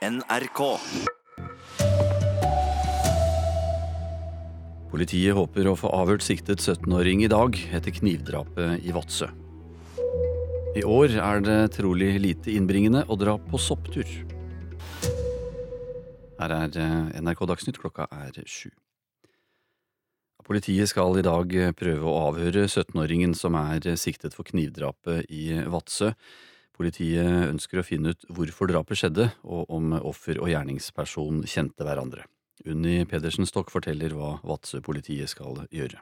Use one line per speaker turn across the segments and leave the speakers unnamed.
NRK.
Politiet håper å få avhørt siktet 17-åring i dag etter knivdrapet i Vadsø. I år er det trolig lite innbringende å dra på sopptur. Her er eh, NRK Dagsnytt, klokka er sju. Politiet skal i dag prøve å avhøre 17-åringen som er siktet for knivdrapet i Vadsø. Politiet ønsker å finne ut hvorfor drapet skjedde, og om offer og gjerningsperson kjente hverandre. Unni Pedersen Stokk forteller hva Vadsø-politiet skal gjøre.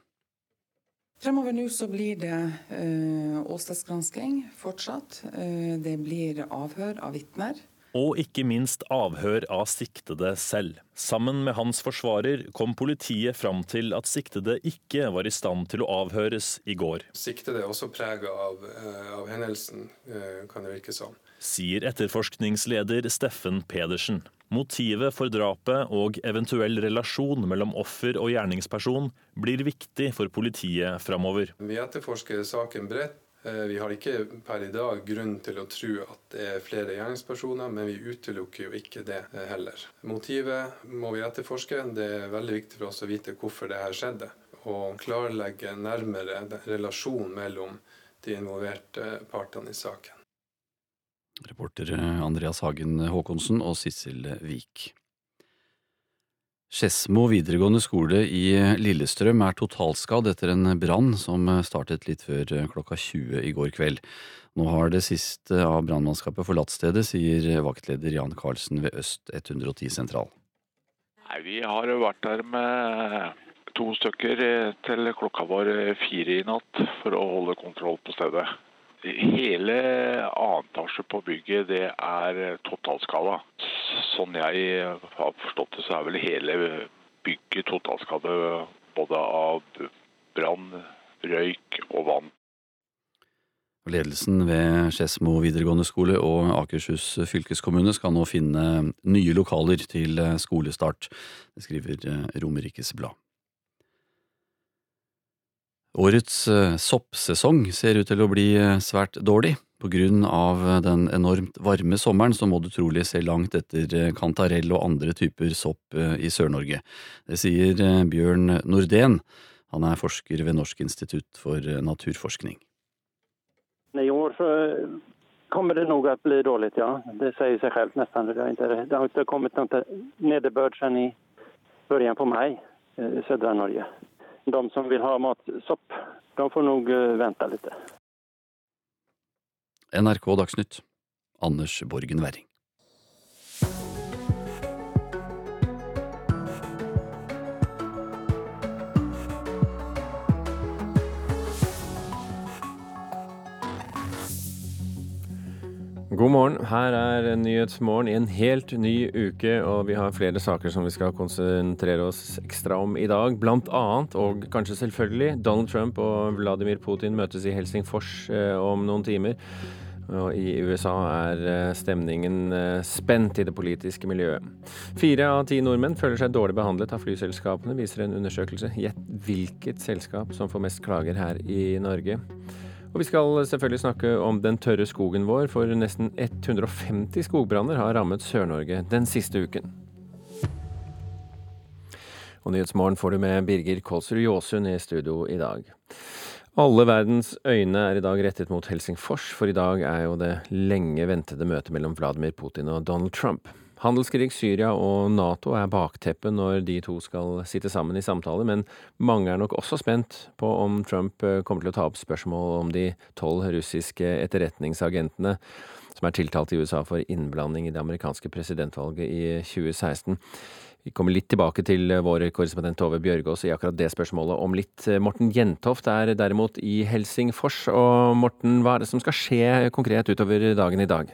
Fremover nå så blir det uh, åstedsgransking fortsatt. Uh, det blir avhør av vitner.
Og ikke minst avhør av siktede selv. Sammen med hans forsvarer kom politiet fram til at siktede ikke var i stand til å avhøres i går.
Siktede er også prega av, uh, av hendelsen, kan det virke som.
Sier etterforskningsleder Steffen Pedersen. Motivet for drapet og eventuell relasjon mellom offer og gjerningsperson blir viktig for politiet framover.
Vi etterforsker saken bredt. Vi har ikke per i dag grunn til å tro at det er flere gjerningspersoner, men vi utelukker jo ikke det heller. Motivet må vi etterforske. Det er veldig viktig for oss å vite hvorfor det her skjedde. Og klarlegge nærmere relasjonen mellom de involverte partene i saken.
Reporter Andreas Hagen Håkonsen og Sissel Vik. Skedsmo videregående skole i Lillestrøm er totalskadd etter en brann som startet litt før klokka 20 i går kveld. Nå har det siste av brannmannskapet forlatt stedet, sier vaktleder Jan Karlsen ved Øst 110 sentral.
Nei, Vi har vært der med to stykker til klokka var fire i natt for å holde kontroll på stedet. Hele annen etasje på bygget det er totalskada. Sånn jeg har forstått det, så er vel hele bygget totalskade både av brann, røyk og vann.
Ledelsen ved Skedsmo videregående skole og Akershus fylkeskommune skal nå finne nye lokaler til skolestart. Det skriver Romerikes Blad. Årets soppsesong ser ut til å bli svært dårlig. På grunn av den enormt varme sommeren så må du trolig se langt etter kantarell og andre typer sopp i Sør-Norge. Det sier Bjørn Nordén. Han er forsker ved Norsk institutt for naturforskning.
I år så kommer det nok å bli dårlig, ja. Det sier seg selv nesten. Det har ikke, det har ikke kommet noe nedbør siden i begynnelsen på mai i Sør-Norge. de som vil ha matsopp, de får nok vente litt.
NRK Dagsnytt, Anders Borgen Werring.
God morgen. Her er Nyhetsmorgen i en helt ny uke, og vi har flere saker som vi skal konsentrere oss ekstra om i dag. Blant annet, og kanskje selvfølgelig, Donald Trump og Vladimir Putin møtes i Helsingfors eh, om noen timer. Og I USA er stemningen spent i det politiske miljøet. Fire av ti nordmenn føler seg dårlig behandlet av flyselskapene, viser en undersøkelse. Gjett hvilket selskap som får mest klager her i Norge. Og vi skal selvfølgelig snakke om den tørre skogen vår, for nesten 150 skogbranner har rammet Sør-Norge den siste uken. Og Nyhetsmorgen får du med Birger Kolsrud Jåsund i studio i dag. Alle verdens øyne er i dag rettet mot Helsingfors, for i dag er jo det lenge ventede møtet mellom Vladimir Putin og Donald Trump. Handelskrig, Syria og Nato er bakteppet når de to skal sitte sammen i samtale, men mange er nok også spent på om Trump kommer til å ta opp spørsmål om de tolv russiske etterretningsagentene som er tiltalt i USA for innblanding i det amerikanske presidentvalget i 2016. Vi kommer litt tilbake til vår korrespondent Tove Bjørgaas i akkurat det spørsmålet om litt. Morten Jentoft er derimot i Helsingfors. Og Morten, hva er det som skal skje konkret utover dagen i dag?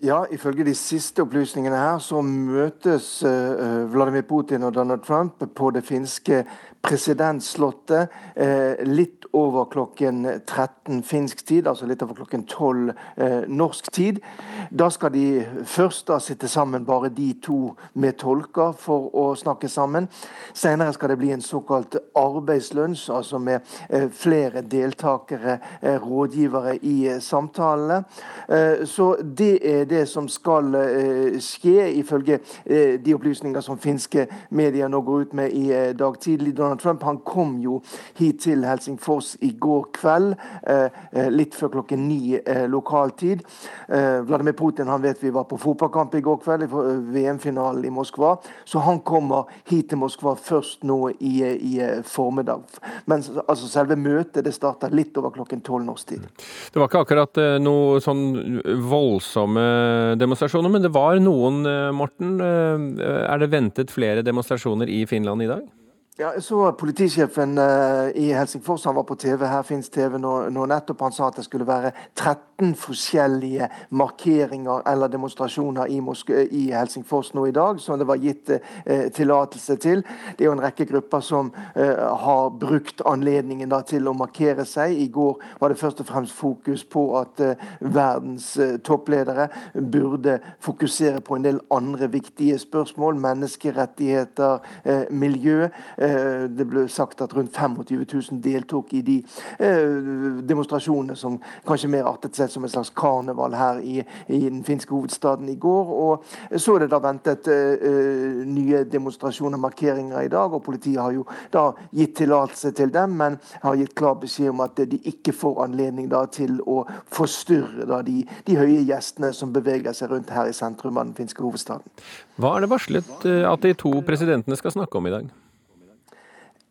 Ja, ifølge de siste opplysningene her, så møtes uh, Vladimir Putin og Donald Trump på det finske presidentslottet litt over klokken 13 finsk tid, altså litt over klokken 12 norsk tid. Da skal de først da sitte sammen, bare de to med tolker, for å snakke sammen. Senere skal det bli en såkalt arbeidslunsj, altså med flere deltakere, rådgivere i samtalene. Så det er det som skal skje, ifølge de opplysninger som finske medier nå går ut med i dag tidlig. Donald Trump han kom jo hit til Helsingfors i går kveld, litt før klokken ni lokaltid. Vladimir Putin han vet vi var på fotballkamp i går kveld, i VM-finalen i Moskva. Så han kommer hit til Moskva først nå i, i formiddag. Men altså, selve møtet det starter litt over klokken tolv norsk tid.
Det var ikke akkurat noe sånn voldsomme demonstrasjoner, men det var noen, Morten. Er det ventet flere demonstrasjoner i Finland i dag?
Ja, jeg så Politisjefen uh, i Helsingfors han var på TV, her finnes TV nå, nå, nettopp. Han sa at det skulle være 13 forskjellige markeringer eller demonstrasjoner i, Moskva, i Helsingfors nå i dag, som det var gitt uh, tillatelse til. Det er jo en rekke grupper som uh, har brukt anledningen da, til å markere seg. I går var det først og fremst fokus på at verdens toppledere burde fokusere på en del andre viktige spørsmål. Menneskerettigheter, miljø. Eh, det ble sagt at rundt 25 000 deltok i de eh, demonstrasjonene som kanskje mer artet seg som en slags karneval her i, i den finske hovedstaden i går. Og så er det da ventet uh, nye demonstrasjoner, og markeringer i dag. og Politiet har jo da gitt tillatelse til dem, men har gitt klar beskjed om at de ikke får anledning da til å forstyrre da de, de høye gjestene som beveger seg rundt her i sentrum av den finske hovedstaden.
Hva er det varslet at de to presidentene skal snakke om i dag?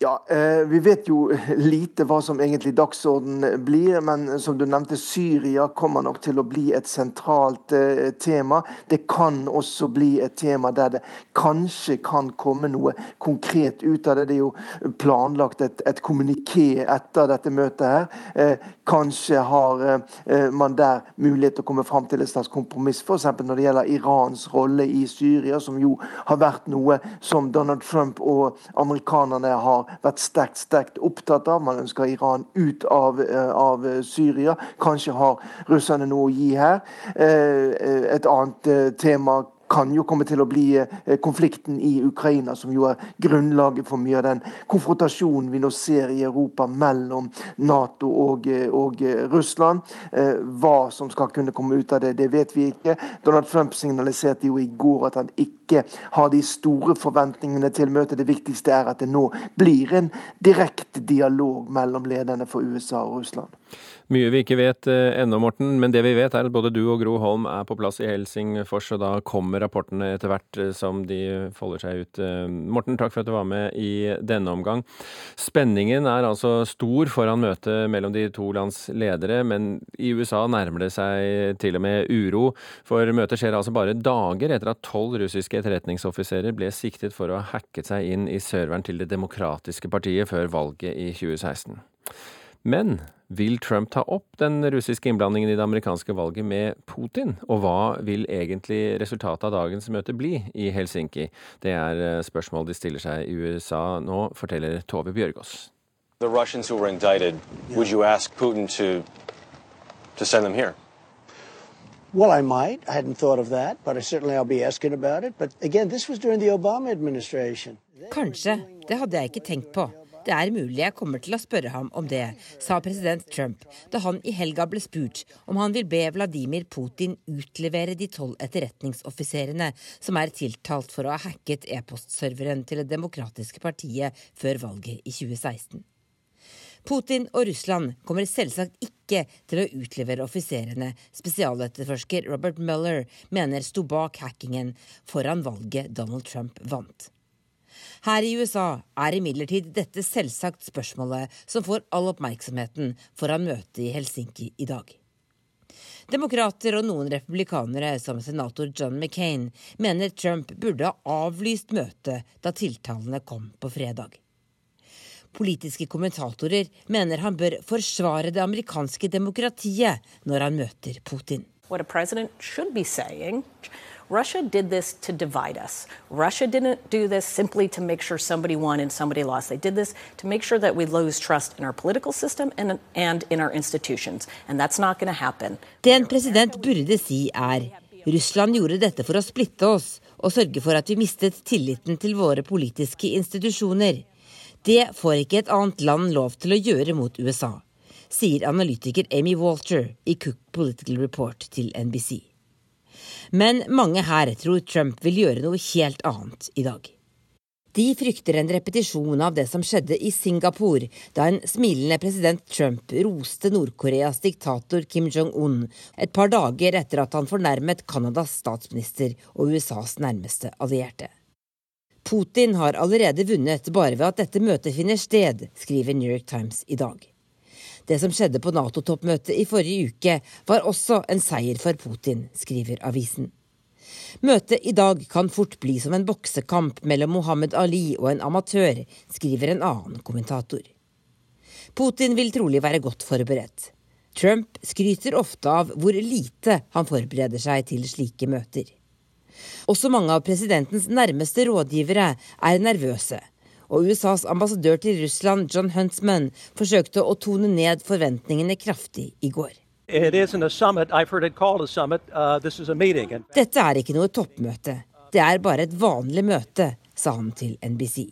Ja, eh, Vi vet jo lite hva som egentlig dagsorden blir, men som du nevnte, Syria kommer nok til å bli et sentralt eh, tema. Det kan også bli et tema der det kanskje kan komme noe konkret ut av det. Det er jo planlagt et, et kommuniké etter dette møtet her. Eh, kanskje har man der mulighet til å komme fram til et slags kompromiss, f.eks. når det gjelder Irans rolle i Syria, som jo har vært noe som Donald Trump og amerikanerne har vært sterkt sterkt opptatt av. Man ønsker Iran ut av, eh, av Syria. Kanskje har russerne noe å gi her. Eh, eh, et annet tema kan jo komme til å bli eh, konflikten i Ukraina, som jo er grunnlaget for mye av den konfrontasjonen vi nå ser i Europa mellom Nato og, eh, og eh, Russland. Hva som skal kunne komme ut av det, det vet vi ikke. Donald Trump signaliserte jo i går at han ikke har de store forventningene til møtet. Det viktigste er at det nå blir en direkte dialog mellom lederne for USA og Russland.
Mye vi ikke vet eh, ennå, Morten, men det vi vet er at både du og Gro Holm er på plass i Helsingfors, og da kommer rapportene etter hvert eh, som de folder seg ut. Eh, Morten, takk for at du var med i denne omgang. Spenningen er altså stor foran møtet mellom de to lands ledere, men i USA nærmer det seg til og med uro. For møtet skjer altså bare dager etter at tolv russiske etterretningsoffiserer ble siktet for å ha hacket seg inn i serveren til Det demokratiske partiet før valget i 2016. Men vil Trump ta opp den russiske innblandingen i det amerikanske valget med Putin? Og hva vil egentlig resultatet av dagens møte bli i Helsinki? Det er eh, spørsmål de stiller seg i USA nå, forteller Tove Bjørgaas. The Russians who were indicted, would you ask Putin to, to send them here? Well, I might. I hadn't thought of that, but I certainly I'll be asking about it. But again, this was during the Obama administration. Kanskje. Det hadde jeg ikke tenkt på. Det er mulig jeg kommer til å spørre ham om det, sa president Trump da han i helga ble spurt om han vil be Vladimir Putin utlevere de tolv etterretningsoffiserene som er tiltalt for å ha hacket e-postserveren til Det demokratiske partiet før valget i 2016. Putin og Russland kommer selvsagt ikke til å utlevere offiserene spesialetterforsker Robert Mueller mener sto bak hackingen foran valget Donald Trump vant. Her i USA er imidlertid dette selvsagt spørsmålet som får all oppmerksomheten foran møtet i Helsinki i dag. Demokrater og noen republikanere, som senator John McCain, mener Trump burde ha avlyst møtet da tiltalene kom på fredag. Politiske kommentatorer mener han bør forsvare det amerikanske demokratiet når han møter Putin. What a president should be
Russia did this to divide us. Russia didn't do this simply to make sure somebody won and somebody lost. They did this to make sure that we lose trust in our political system and, and in our institutions. And that's not going to happen.
Det en president burde si er Russland gjorde dette for å splitte oss og sørge for at vi mistet tilliten til våre politiske institusjoner. Det får ikke et annet land lov til å gjøre mot USA, sier analytiker Amy Walter i Cook Political Report til NBC. Men mange her tror Trump vil gjøre noe helt annet i dag. De frykter en repetisjon av det som skjedde i Singapore, da en smilende president Trump roste Nord-Koreas diktator Kim Jong-un et par dager etter at han fornærmet Canadas statsminister og USAs nærmeste allierte. Putin har allerede vunnet bare ved at dette møtet finner sted, skriver New York Times i dag. Det som skjedde på Nato-toppmøtet i forrige uke, var også en seier for Putin, skriver avisen. Møtet i dag kan fort bli som en boksekamp mellom Mohammed Ali og en amatør, skriver en annen kommentator. Putin vil trolig være godt forberedt. Trump skryter ofte av hvor lite han forbereder seg til slike møter. Også mange av presidentens nærmeste rådgivere er nervøse. Og USAs ambassadør til Russland, John Huntsman, forsøkte å tone ned forventningene kraftig i går.
Uh,
Dette er ikke noe toppmøte. Det er bare et vanlig møte, sa han til NBC.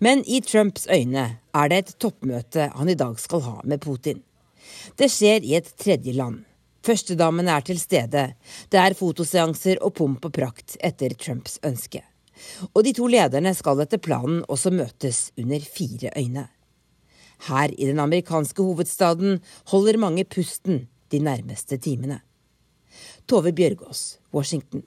Men i Trumps øyne er det et toppmøte han i dag skal ha med Putin. Det skjer i et tredje land. Førstedamen er til stede. Det er fotoseanser og pomp og prakt etter Trumps ønske. Og de to lederne skal etter planen også møtes under fire øyne. Her i den amerikanske hovedstaden holder mange pusten de nærmeste timene. Tove Bjørgaas, Washington.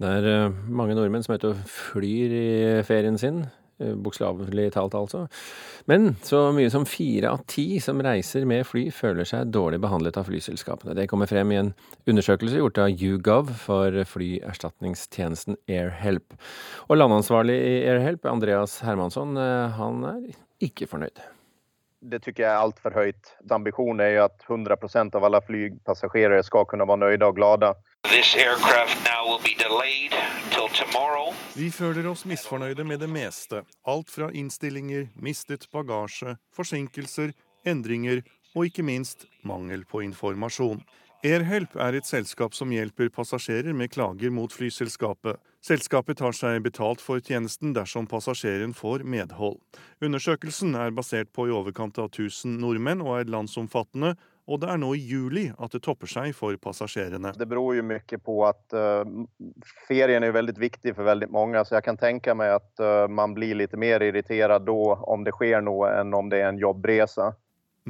Det er eh, mange nordmenn som er ute og flyr i ferien sin. Eh, bokstavelig talt, altså. Men så mye som fire av ti som reiser med fly, føler seg dårlig behandlet av flyselskapene. Det kommer frem i en undersøkelse gjort av YouGov for flyerstatningstjenesten AirHelp. Og landansvarlig i AirHelp, Andreas Hermansson, eh, han er ikke fornøyd.
Det syns jeg er altfor høyt. Ambisjonen er jo at 100% av alle flypassasjerer skal kunne være nøyde og glade.
Vi føler oss misfornøyde med det meste. Alt fra innstillinger, mistet bagasje, forsinkelser, endringer og ikke minst mangel på informasjon. AirHelp er et selskap som hjelper passasjerer med klager mot flyselskapet. Selskapet tar seg betalt for tjenesten dersom passasjeren får medhold. Undersøkelsen er basert på i overkant av 1000 nordmenn og er landsomfattende, og det er nå i juli at det topper seg for passasjerene.
Det beror jo mye på at uh, ferien er veldig viktig for veldig mange, så jeg kan tenke meg at uh, man blir litt mer irritert da om det skjer noe, enn om det er en jobbreise.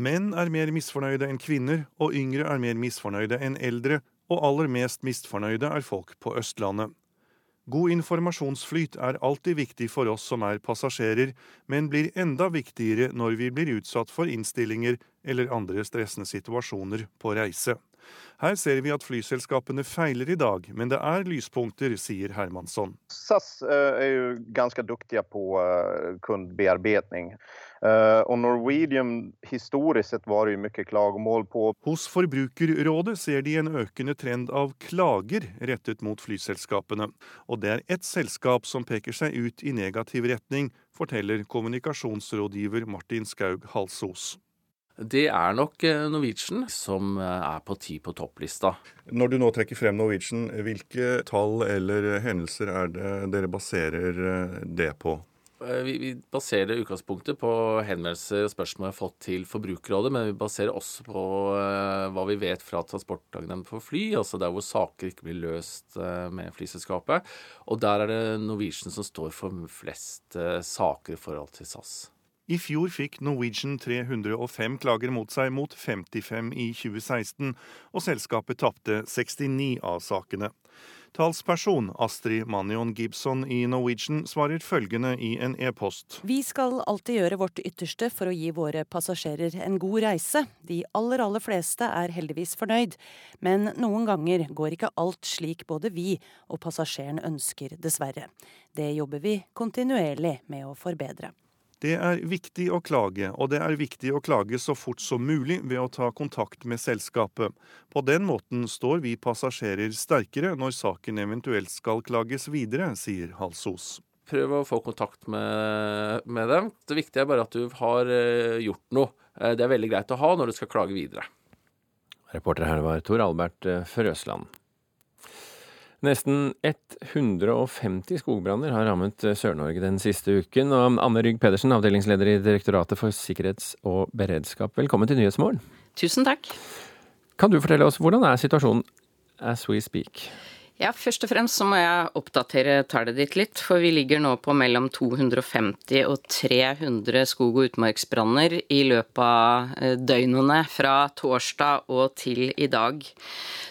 Menn er mer misfornøyde enn kvinner, og yngre er mer misfornøyde enn eldre, og aller mest misfornøyde er folk på Østlandet. God informasjonsflyt er alltid viktig for oss som er passasjerer, men blir enda viktigere når vi blir utsatt for innstillinger eller andre stressende situasjoner på reise. Her ser vi at flyselskapene feiler i dag, men det er lyspunkter, sier Hermansson.
SAS eh, er jo ganske dyktige på eh, kundebearbeiding. Uh, og Norwegian historisk sett var det jo mye klagemål på.
Hos Forbrukerrådet ser de en økende trend av klager rettet mot flyselskapene. Og det er ett selskap som peker seg ut i negativ retning, forteller kommunikasjonsrådgiver Martin Skaug Halsos.
Det er nok eh, Norwegian som eh, er på ti på topplista.
Når du nå trekker frem Norwegian, hvilke tall eller hendelser er det dere baserer det på?
Eh, vi, vi baserer utgangspunktet på henvendelser og spørsmål vi har fått til Forbrukerrådet, men vi baserer også på hva vi vet fra Transportdagen for fly, altså der hvor saker ikke blir løst med flyselskapet. Og der er det Norwegian som står for flest saker i forhold til SAS.
I fjor fikk Norwegian 305 klager mot seg mot 55 i 2016, og selskapet tapte 69 av sakene. Talsperson Astrid Manion Gibson i Norwegian svarer følgende i en e-post.
Vi skal alltid gjøre vårt ytterste for å gi våre passasjerer en god reise. De aller, aller fleste er heldigvis fornøyd, men noen ganger går ikke alt slik både vi og passasjeren ønsker, dessverre. Det jobber vi kontinuerlig med å forbedre.
Det er viktig å klage, og det er viktig å klage så fort som mulig ved å ta kontakt med selskapet. På den måten står vi passasjerer sterkere når saken eventuelt skal klages videre, sier Halsos.
Prøv å få kontakt med, med dem. Det viktige er bare at du har eh, gjort noe. Eh, det er veldig greit å ha når du skal klage videre.
Reporter her var Tor Albert eh, Frøsland. Nesten 150 skogbranner har rammet eh, Sør-Norge den siste uken. Og Anne Rygg Pedersen, avdelingsleder i Direktoratet for sikkerhets- og beredskap, velkommen til Nyhetsmorgen.
Tusen takk.
Kan du fortelle oss, hvordan er situasjonen as we speak?
Ja, Først og fremst så må jeg oppdatere tallet ditt litt. For vi ligger nå på mellom 250 og 300 skog- og utmarksbranner i løpet av eh, døgnene fra torsdag og til i dag.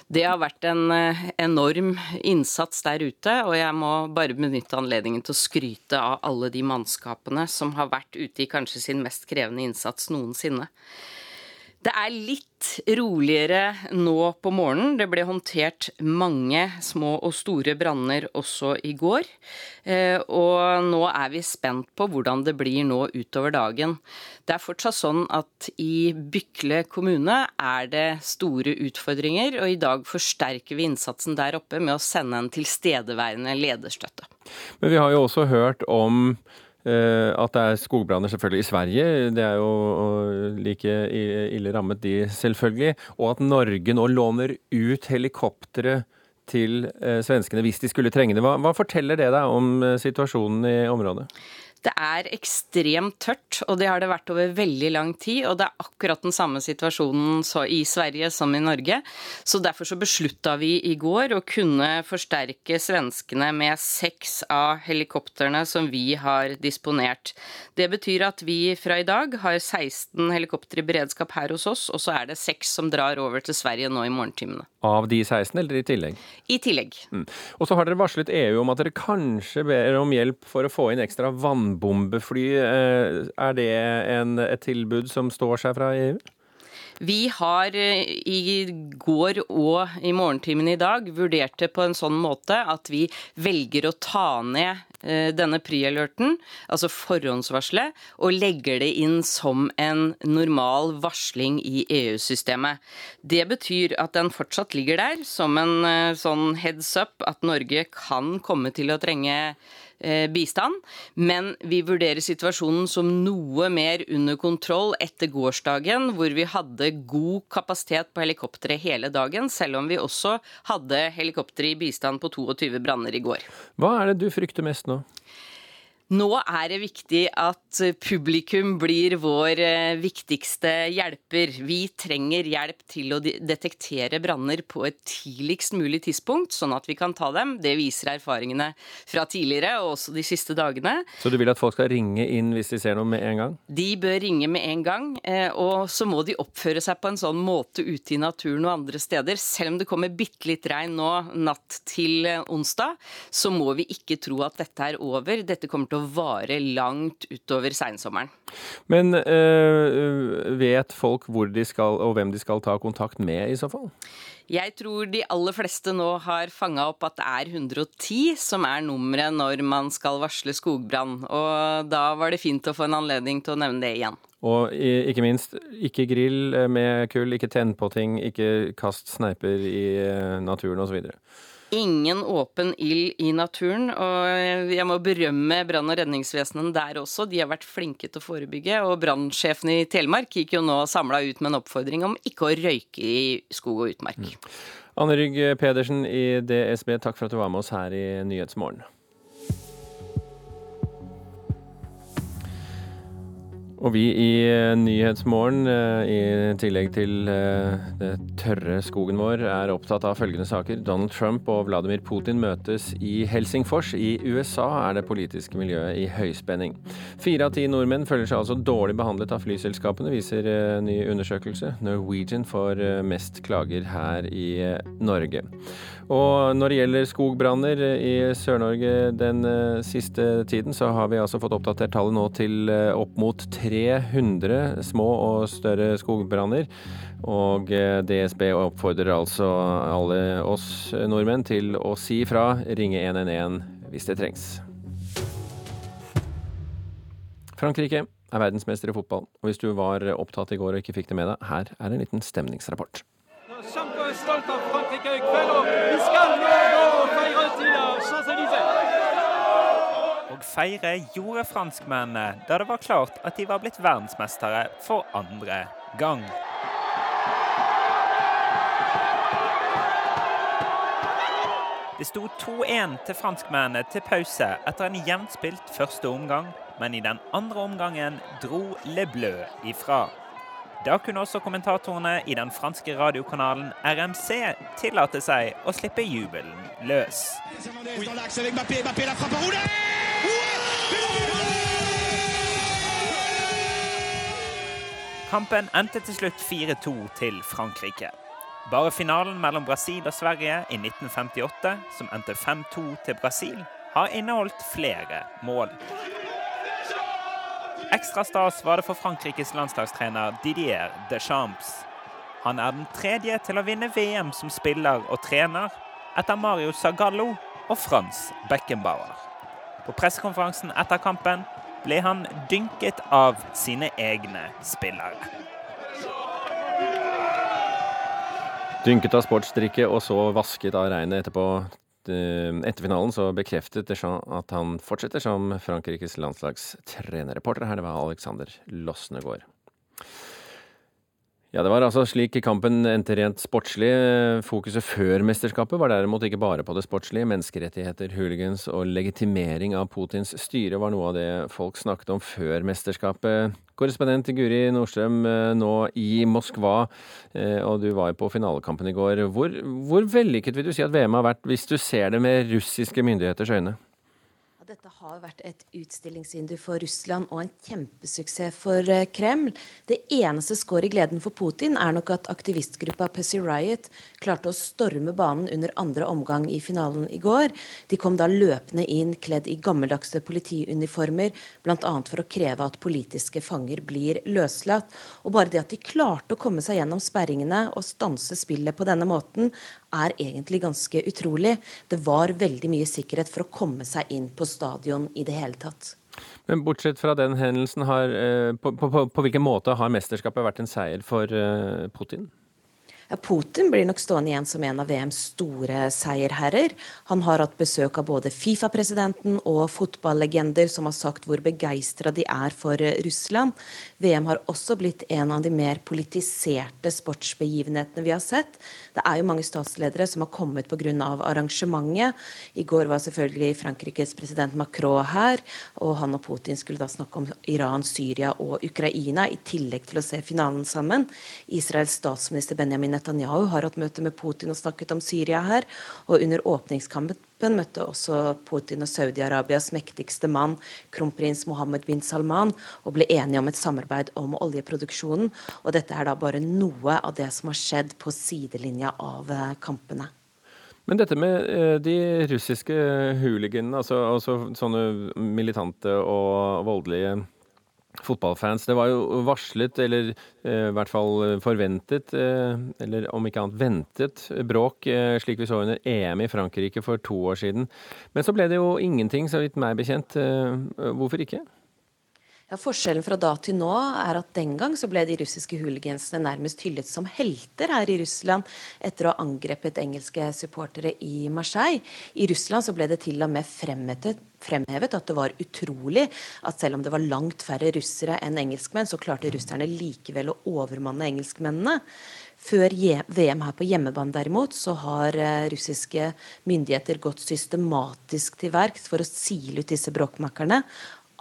Det har vært en eh, enorm innsats der ute, og jeg må bare benytte anledningen til å skryte av alle de mannskapene som har vært ute i kanskje sin mest krevende innsats noensinne. Det er litt roligere nå på morgenen. Det ble håndtert mange små og store branner også i går. Eh, og nå er vi spent på hvordan det blir nå utover dagen. Det er fortsatt sånn at i Bykle kommune er det store utfordringer, og i dag forsterker vi innsatsen der oppe med å sende en tilstedeværende lederstøtte.
Men vi har jo også hørt om at det er skogbranner selvfølgelig i Sverige, det er jo like ille rammet de selvfølgelig. Og at Norge nå låner ut helikoptre til eh, svenskene hvis de skulle trenge det. Hva, hva forteller det deg om eh, situasjonen i området?
Det er ekstremt tørt, og det har det vært over veldig lang tid. Og det er akkurat den samme situasjonen i Sverige som i Norge. Så derfor så beslutta vi i går å kunne forsterke svenskene med seks av helikoptrene som vi har disponert. Det betyr at vi fra i dag har 16 helikoptre i beredskap her hos oss, og så er det seks som drar over til Sverige nå i morgentimene.
Av de 16, eller i tillegg?
I tillegg. Mm.
Og så har dere varslet EU om at dere kanskje ber om hjelp for å få inn ekstra vann håndbombefly, eh, er det en, et tilbud som står seg fra EU?
Vi har eh, i går og i morgentimen i dag vurdert det på en sånn måte at vi velger å ta ned eh, denne pre-alerten, altså forhåndsvarselet, og legger det inn som en normal varsling i EU-systemet. Det betyr at den fortsatt ligger der som en sånn heads up at Norge kan komme til å trenge bistand. Men vi vurderer situasjonen som noe mer under kontroll etter gårsdagen, hvor vi hadde god kapasitet på helikoptre hele dagen, selv om vi også hadde helikoptre i bistand på 22 branner i går.
Hva er det du frykter mest nå?
Nå er det viktig at publikum blir vår eh, viktigste hjelper. Vi trenger hjelp til å detektere branner på et tidligst mulig tidspunkt, sånn at vi kan ta dem. Det viser erfaringene fra tidligere, og også de siste dagene.
Så du vil at folk skal ringe inn hvis de ser noe med en gang?
De bør ringe med en gang. Eh, og så må de oppføre seg på en sånn måte ute i naturen og andre steder. Selv om det kommer bitte litt regn nå natt til onsdag, så må vi ikke tro at dette er over. Dette kommer til å å vare langt utover seinsommeren.
Men øh, vet folk hvor de skal og hvem de skal ta kontakt med i så fall?
Jeg tror de aller fleste nå har fanga opp at det er 110 som er nummeret når man skal varsle skogbrann. Og da var det fint å få en anledning til å nevne det igjen.
Og ikke minst, ikke grill med kull, ikke tenn på ting, ikke kast sneiper i eh, naturen osv
ingen åpen ild i naturen. Og jeg må berømme brann- og redningsvesenet der også. De har vært flinke til å forebygge. Og brannsjefen i Telemark gikk jo nå samla ut med en oppfordring om ikke å røyke i skog og utmark. Mm.
Anne Rygg Pedersen i DSB, takk for at du var med oss her i Nyhetsmorgen. Og vi i eh, Nyhetsmorgen, eh, i tillegg til eh, det tørre skogen vår, er opptatt av følgende saker. Donald Trump og Vladimir Putin møtes i Helsingfors. I USA er det politiske miljøet i høyspenning. Fire av ti nordmenn føler seg altså dårlig behandlet av flyselskapene, viser ny undersøkelse. Norwegian får mest klager her i Norge. Og når det gjelder skogbranner i Sør-Norge den siste tiden, så har vi altså fått oppdatert tallet nå til opp mot 300 små og større skogbranner. Og eh, DSB oppfordrer altså alle oss nordmenn til å si fra, ringe 111 hvis det trengs. Frankrike er verdensmester i fotball, og hvis du var opptatt i går og ikke fikk det med deg, her er en liten stemningsrapport. Kjempestolt av Frankrike i kveld, og vi skal nå og feire til
Champs-Élysées. Og feire gjorde franskmennene da det var klart at de var blitt verdensmestere for andre gang. Det sto 2-1 til franskmennene til pause etter en jevnt spilt første omgang, men i den andre omgangen dro Le Bleu ifra. Da kunne også kommentatorene i den franske radiokanalen RMC tillate seg å slippe jubelen løs. Kampen endte til slutt 4-2 til Frankrike. Bare finalen mellom Brasil og Sverige i 1958, som endte 5-2 til Brasil, har inneholdt flere mål. Ekstra stas var det for Frankrikes landslagstrener Didier Deschamps. Han er den tredje til å vinne VM som spiller og trener, etter Mario Zagallo og Frans Beckenbauer. På pressekonferansen etter kampen ble han dynket av sine egne spillere.
Dynket av sportsdrikke og så vasket av regnet etterpå. Etter finalen så bekreftet Deschamps at han fortsetter som Frankrikes landslagstrenerreporter. Her, det var Alexander Losnegård. Ja, Det var altså slik kampen endte rent sportslig. Fokuset før mesterskapet var derimot ikke bare på det sportslige. Menneskerettigheter, hooligans og legitimering av Putins styre var noe av det folk snakket om før mesterskapet. Korrespondent Guri Nordstrøm eh, nå i Moskva, eh, og du var jo på finalekampen i går. Hvor, hvor vellykket vil du si at VM har vært, hvis du ser det med russiske myndigheters øyne?
Dette har vært et utstillingsvindu for Russland og en kjempesuksess for eh, Kreml. Det eneste skår i gleden for Putin er nok at aktivistgruppa Pussy Riot klarte å storme banen under andre omgang i finalen i går. De kom da løpende inn kledd i gammeldagse politiuniformer, bl.a. for å kreve at politiske fanger blir løslatt. Og bare det at de klarte å komme seg gjennom sperringene og stanse spillet på denne måten, er egentlig ganske utrolig. Det var veldig mye sikkerhet for å komme seg inn på stadion i det hele tatt.
Men bortsett fra den hendelsen, har, eh, på, på, på, på hvilken måte har mesterskapet vært en seier for eh, Putin?
Putin blir nok stående igjen som en av VMs store seierherrer. Han har hatt besøk av både Fifa-presidenten og fotballegender som har sagt hvor begeistra de er for Russland. VM har også blitt en av de mer politiserte sportsbegivenhetene vi har sett. Det er jo mange statsledere som har kommet pga. arrangementet. I går var selvfølgelig Frankrikes president Macron her, og han og Putin skulle da snakke om Iran, Syria og Ukraina, i tillegg til å se finalen sammen. Israels statsminister Benjamin Netanyahu har hatt møte med Putin og snakket om Syria her. Og under åpningskampen møtte også Putin og Saudi-Arabias mektigste mann, kronprins Mohammed bin Salman, og ble enige om et samarbeid om oljeproduksjonen. Og dette er da bare noe av det som har skjedd på sidelinja av eh, kampene.
Men dette med eh, de russiske hooliganene, altså, altså sånne militante og voldelige fotballfans. Det var jo varslet, eller eh, i hvert fall forventet, eh, eller om ikke annet ventet, bråk, eh, slik vi så under EM i Frankrike for to år siden. Men så ble det jo ingenting, så vidt meg bekjent. Hvorfor ikke?
Ja, forskjellen fra da til nå er at den gang så ble de russiske hooligansene nærmest hyllet som helter her i Russland etter å ha angrepet engelske supportere i Marseille. I Russland så ble det til og med fremhevet, fremhevet at det var utrolig at selv om det var langt færre russere enn engelskmenn, så klarte russerne likevel å overmanne engelskmennene. Før VM her på hjemmebane derimot, så har eh, russiske myndigheter gått systematisk til verks for å sile ut disse bråkmakerne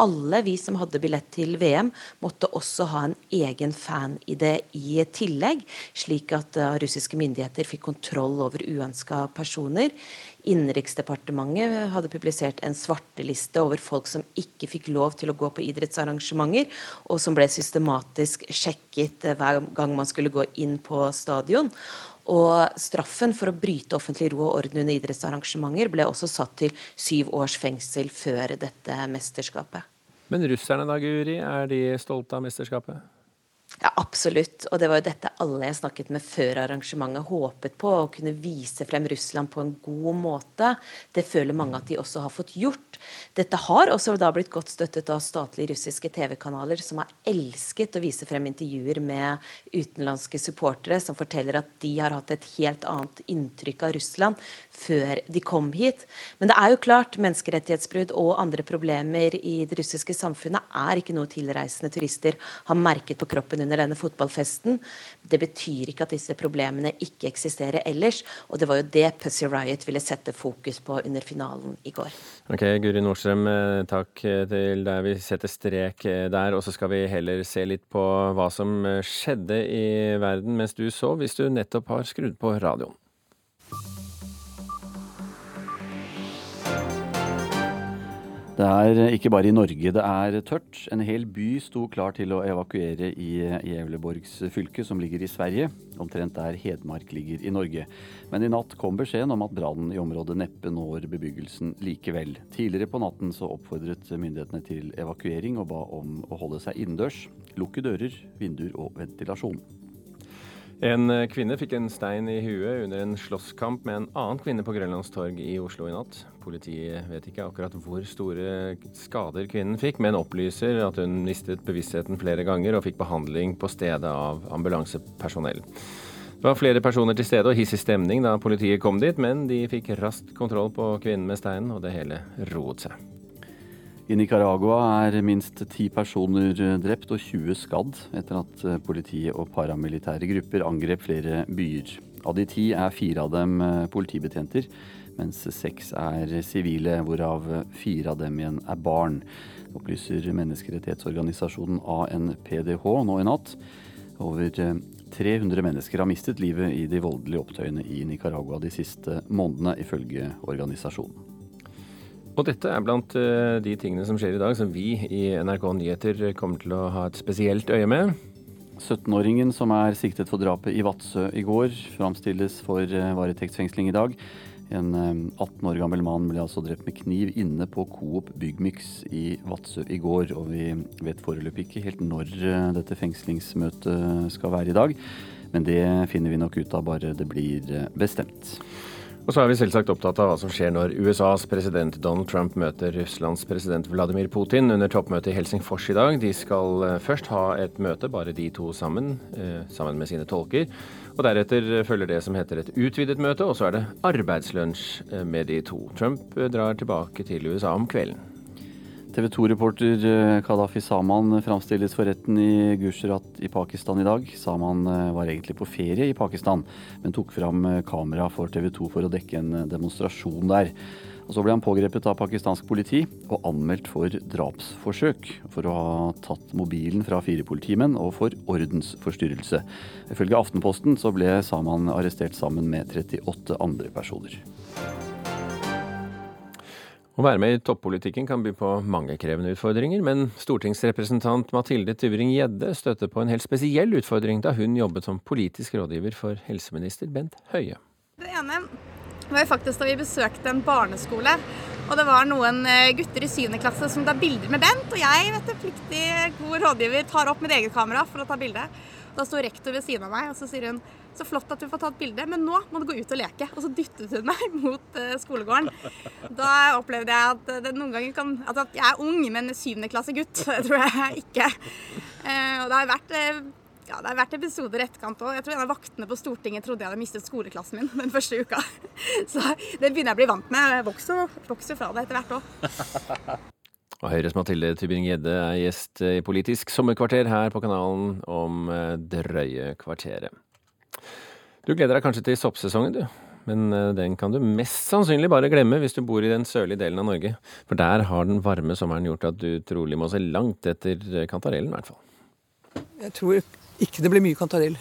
alle vi som hadde billett til VM, måtte også ha en egen fan-ID i tillegg, slik at uh, russiske myndigheter fikk kontroll over uønska personer. Innenriksdepartementet hadde publisert en svarteliste over folk som ikke fikk lov til å gå på idrettsarrangementer, og som ble systematisk sjekket uh, hver gang man skulle gå inn på stadion. Og straffen for å bryte offentlig ro og orden under idrettsarrangementer ble også satt til syv års fengsel før dette mesterskapet.
Men russerne da, Guri, er de stolte av mesterskapet?
Ja, absolutt. Og det var jo dette alle jeg snakket med før arrangementet håpet på, å kunne vise frem Russland på en god måte. Det føler mange at de også har fått gjort. Dette har også da blitt godt støttet av statlige russiske TV-kanaler, som har elsket å vise frem intervjuer med utenlandske supportere som forteller at de har hatt et helt annet inntrykk av Russland før de kom hit. Men det er jo klart, menneskerettighetsbrudd og andre problemer i det russiske samfunnet er ikke noe tilreisende turister har merket på kroppen under denne fotballfesten. Det betyr ikke at disse problemene ikke eksisterer ellers, og det var jo det Pussy Riot ville sette fokus på under finalen i går.
Ok, Guri Nordstrøm, eh, takk til deg. Vi setter strek eh, der, og så skal vi heller se litt på hva som eh, skjedde i verden mens du så, hvis du nettopp har skrudd på radioen.
Det er ikke bare i Norge det er tørt. En hel by sto klar til å evakuere i, Gävleborgs fylke, som ligger i Sverige, omtrent der Hedmark ligger i Norge. Men i natt kom beskjeden om at brannen i området neppe når bebyggelsen likevel. Tidligere på natten så oppfordret myndighetene til evakuering og ba om å holde seg innendørs, lukke dører, vinduer og ventilasjon.
En eh, kvinne fikk en stein i huet under en slåsskamp med en annen kvinne på Grønlandstorg i Oslo i natt. Politiet vet ikke akkurat hvor store skader kvinnen fikk, men opplyser at hun mistet bevisstheten flere ganger og fikk behandling på stedet av ambulansepersonell. Det var flere personer til stede og hissig stemning da politiet kom dit, men de fikk raskt kontroll på kvinnen med steinen, og det hele roet seg.
I Nicaragua er minst ti personer drept og 20 skadd etter at politiet og paramilitære grupper angrep flere byer. Av de ti er fire av dem politibetjenter, mens seks er sivile, hvorav fire av dem igjen er barn, opplyser menneskerettighetsorganisasjonen ANPDH nå i natt. Over 300 mennesker har mistet livet i de voldelige opptøyene i Nicaragua de siste månedene, ifølge organisasjonen.
Og dette er blant eh, de tingene som skjer i dag, som vi i NRK Nyheter kommer til å ha et spesielt øye med.
17-åringen som er siktet for drapet i Vadsø i går, framstilles for eh, varetektsfengsling i dag. En 18 eh, år gammel mann ble altså drept med kniv inne på Coop Byggmix i Vadsø i går. Og vi vet foreløpig ikke helt når dette fengslingsmøtet skal være i dag. Men det finner vi nok ut av bare det blir bestemt.
Og så er vi selvsagt opptatt av hva som skjer når USAs president Donald Trump møter Russlands president Vladimir Putin under toppmøtet i Helsingfors i dag. De skal eh, først ha et møte, bare de to sammen, eh, sammen med sine tolker. Og deretter følger det som heter et utvidet møte, og så er det arbeidslunsj eh, med de to. Trump drar tilbake til USA om kvelden.
TV 2-reporter eh, Kadafi Saman framstilles for retten i Gujarat i Pakistan i dag. Saman eh, var egentlig på ferie i Pakistan, men tok fram eh, kamera for TV 2 for å dekke en demonstrasjon der. Og Så ble han pågrepet av pakistansk politi og anmeldt for drapsforsøk. For å ha tatt mobilen fra fire politimenn og for ordensforstyrrelse. Ifølge Aftenposten så ble Saman arrestert sammen med 38 andre personer.
Å være med i toppolitikken kan by på mange krevende utfordringer, men stortingsrepresentant Mathilde Tybring-Gjedde støtte på en helt spesiell utfordring da hun jobbet som politisk rådgiver for helseminister Bent Høie.
Det ene var jo faktisk da vi besøkte en barneskole. Og det var noen eh, gutter i 7. klasse som tar bilder med Bent. Og jeg, vet du, pliktig god rådgiver, tar opp mitt eget kamera for å ta bilde. Da sto rektor ved siden av meg, og så sier hun så flott at du får tatt bilde, men nå må du gå ut og leke. Og så dyttet hun meg mot uh, skolegården. Da opplevde jeg at det noen ganger kan Altså at jeg er ung, men syvendeklassegutt tror jeg ikke. Uh, og det har vært ja, det har vært episoder i etterkant òg. Jeg tror en av vaktene på Stortinget trodde jeg hadde mistet skoleklassen min den første uka. Så det begynner jeg å bli vant med. Jeg vokser, vokser fra det etter hvert òg.
Og Høyres Mathilde Tybring-Gjedde er gjest i Politisk sommerkvarter her på kanalen om drøye kvarteret. Du gleder deg kanskje til soppsesongen, du. Men eh, den kan du mest sannsynlig bare glemme hvis du bor i den sørlige delen av Norge. For der har den varme sommeren gjort at du trolig må se langt etter eh, kantarellen, i hvert fall.
Jeg tror ikke det blir mye kantarell.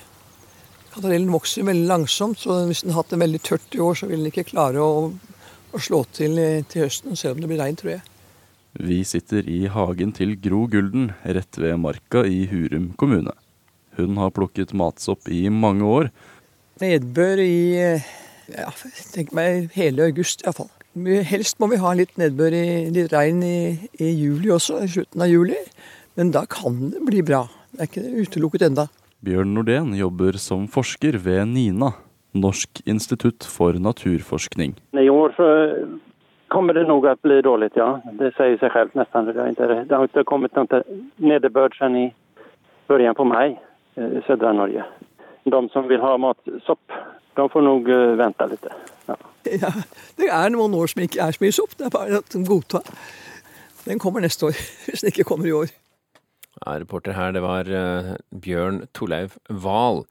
Kantarellen vokser veldig langsomt, så hvis den har hatt det veldig tørt i år, så vil den ikke klare å, å slå til eh, til høsten, selv om det blir regn, tror jeg.
Vi sitter i hagen til Gro Gulden, rett ved Marka i Hurum kommune. Hun har plukket matsopp i mange år
Nedbør i ja, tenk meg hele august iallfall. Helst må vi ha litt nedbør i litt regn i, i, juli også, i slutten av juli. Men da kan det bli bra. Det er ikke utelukket enda.
Bjørn Nordén jobber som forsker ved NINA, Norsk institutt for naturforskning.
I år så kommer det nok å bli dårlig, ja. Det sier seg selv nesten. Det har ikke, det har ikke kommet noe nedbør siden i begynnelsen på mai i søndre Norge. De som vil ha matsopp, de får nok vente litt. Ja.
ja. det er noen år som ikke er så mye sopp. Det er bare at de godtar. Den kommer neste år, hvis den ikke kommer i år.
Ja, reporter her, det var uh, Bjørn Torleiv Wahl.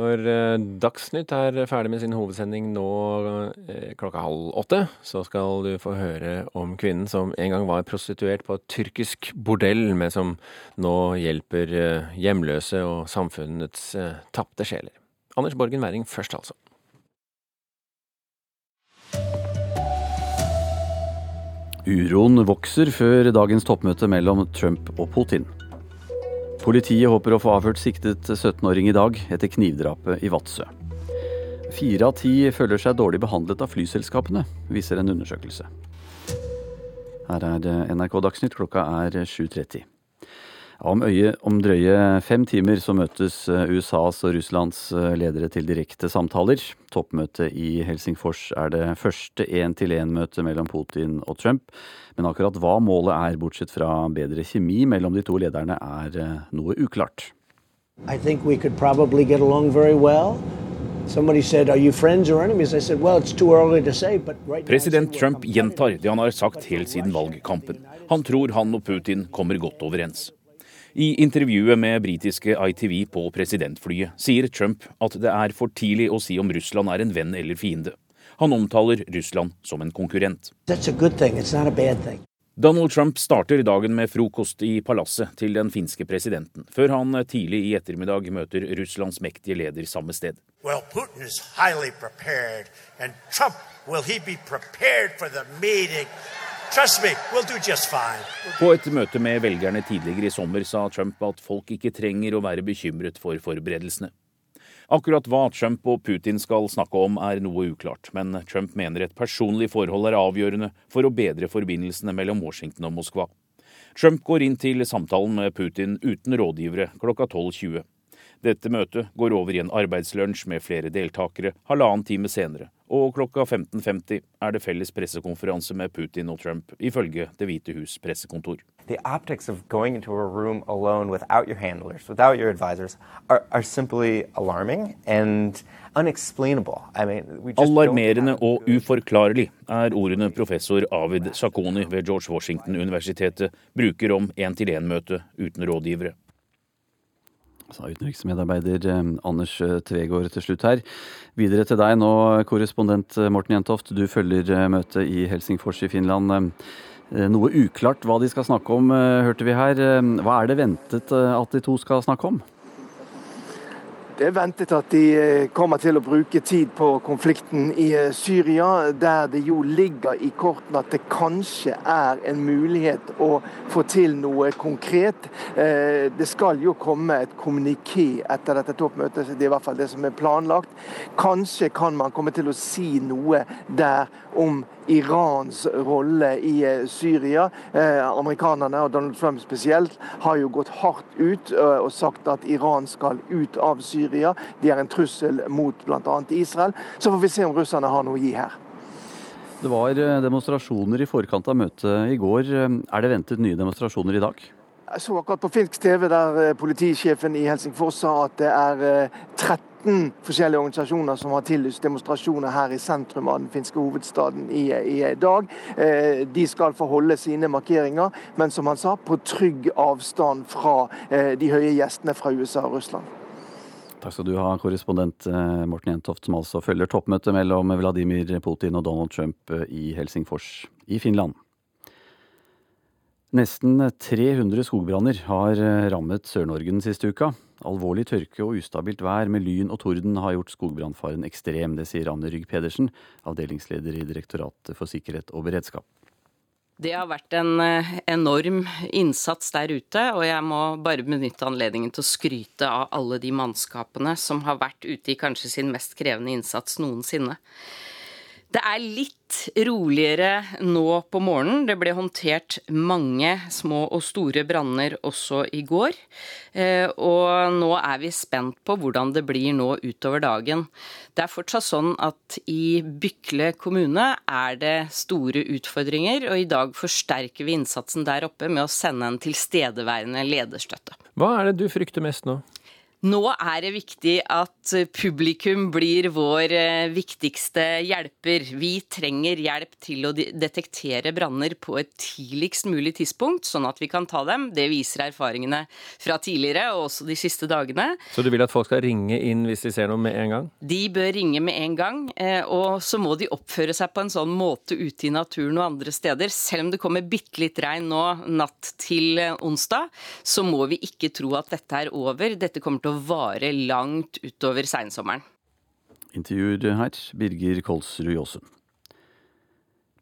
Når uh, Dagsnytt er ferdig med sin hovedsending nå uh, klokka halv åtte, så skal du få høre om kvinnen som en gang var prostituert på et tyrkisk bordell, men som nå hjelper hjemløse og samfunnets tapte sjeler. Anders Borgen Werring først, altså.
Uroen vokser før dagens toppmøte mellom Trump og Putin. Politiet håper å få avhørt siktet 17-åring i dag etter knivdrapet i Vadsø. Fire av ti føler seg dårlig behandlet av flyselskapene, viser en undersøkelse. Her er NRK Dagsnytt, klokka er 7.30. Om, øye, om drøye fem timer så møtes eh, USAs og Russlands eh, ledere til direkte samtaler. Toppmøtet i Helsingfors er det første én-til-én-møtet mellom Putin og Trump. Men akkurat hva målet er, bortsett fra bedre kjemi mellom de to lederne, er eh, noe uklart.
President Trump gjentar det han har sagt helt siden valgkampen. Han tror han og Putin kommer godt overens. I intervjuet med britiske ITV på presidentflyet sier Trump at det er for tidlig å si om Russland er en venn eller fiende. Han omtaler Russland som en konkurrent. Donald Trump starter dagen med frokost i palasset til den finske presidenten, før han tidlig i ettermiddag møter Russlands mektige leder samme sted. Well, Putin is highly prepared, and Trump, will he be prepared for the meeting? På et møte med velgerne tidligere i sommer sa Trump at folk ikke trenger å være bekymret for forberedelsene. Akkurat hva Trump og Putin skal snakke om er noe uklart, men Trump mener et personlig forhold er avgjørende for å bedre forbindelsene mellom Washington og Moskva. Trump går inn til samtalen med Putin uten rådgivere klokka 12.20. Dette møtet går over i en arbeidslunsj med flere deltakere halvannen time senere, og klokka 15.50 er det felles pressekonferanse med Putin og Trump, ifølge Det hvite hus pressekontor. The optics of going into a room alone without your handlers, without your advisors, are, are simply alarming and unexplainable. I mean, Alarmerende og uforklarlig er ordene professor Avid Sakoni ved George Washington-universitetet bruker om én-til-én-møte uten rådgivere
sa utenriksmedarbeider eh, Anders eh, Tvegård til slutt her. Videre til deg nå, korrespondent eh, Morten Jentoft. Du følger møtet i Helsingfors i Finland. Noe uklart hva de skal snakke om, hørte vi her. Hva er det ventet at de to skal snakke om?
Det er ventet at de eh, kommer til å bruke tid på konflikten i eh, Syria, der det jo ligger i kortene at det kanskje er en mulighet å få til noe konkret. Eh, det skal jo komme et kommuniké etter dette toppmøtet, det er i hvert fall det som er planlagt. Kanskje kan man komme til å si noe der om Irans rolle i eh, Syria. Eh, amerikanerne, og Donald Trump spesielt, har jo gått hardt ut eh, og sagt at Iran skal ut av Syria. De er en trussel mot bl.a. Israel. Så får vi se om russerne har noe å gi her.
Det var demonstrasjoner i forkant av møtet i går. Er det ventet nye demonstrasjoner i dag?
Jeg så akkurat på finsk TV der politisjefen i Helsingfors sa at det er 13 13 forskjellige organisasjoner som har tillyst demonstrasjoner her i sentrum av den finske hovedstaden i, i dag. Eh, de skal få holde sine markeringer, men som han sa, på trygg avstand fra eh, de høye gjestene fra USA og Russland.
Takk skal du ha, korrespondent eh, Morten Jentoft, som altså følger toppmøtet mellom Vladimir Putin og Donald Trump i Helsingfors i Finland. Nesten 300 skogbranner har rammet Sør-Norge den siste uka. Alvorlig tørke og ustabilt vær med lyn og torden har gjort skogbrannfaren ekstrem. Det sier Anne Rygg Pedersen, avdelingsleder i Direktoratet for sikkerhet og beredskap.
Det har vært en eh, enorm innsats der ute, og jeg må bare benytte anledningen til å skryte av alle de mannskapene som har vært ute i kanskje sin mest krevende innsats noensinne. Det er litt roligere nå på morgenen. Det ble håndtert mange små og store branner også i går. Eh, og nå er vi spent på hvordan det blir nå utover dagen. Det er fortsatt sånn at i Bykle kommune er det store utfordringer, og i dag forsterker vi innsatsen der oppe med å sende en tilstedeværende lederstøtte.
Hva er det du frykter mest nå?
Nå er det viktig at publikum blir vår eh, viktigste hjelper. Vi trenger hjelp til å detektere branner på et tidligst mulig tidspunkt, sånn at vi kan ta dem. Det viser erfaringene fra tidligere, og også de siste dagene.
Så du vil at folk skal ringe inn hvis de ser noe med en gang?
De bør ringe med en gang. Eh, og så må de oppføre seg på en sånn måte ute i naturen og andre steder. Selv om det kommer bitte litt regn nå natt til onsdag, så må vi ikke tro at dette er over. Dette kommer til å å vare langt utover seinsommeren.
Intervjuer her Birger Kolsrud Jåsund.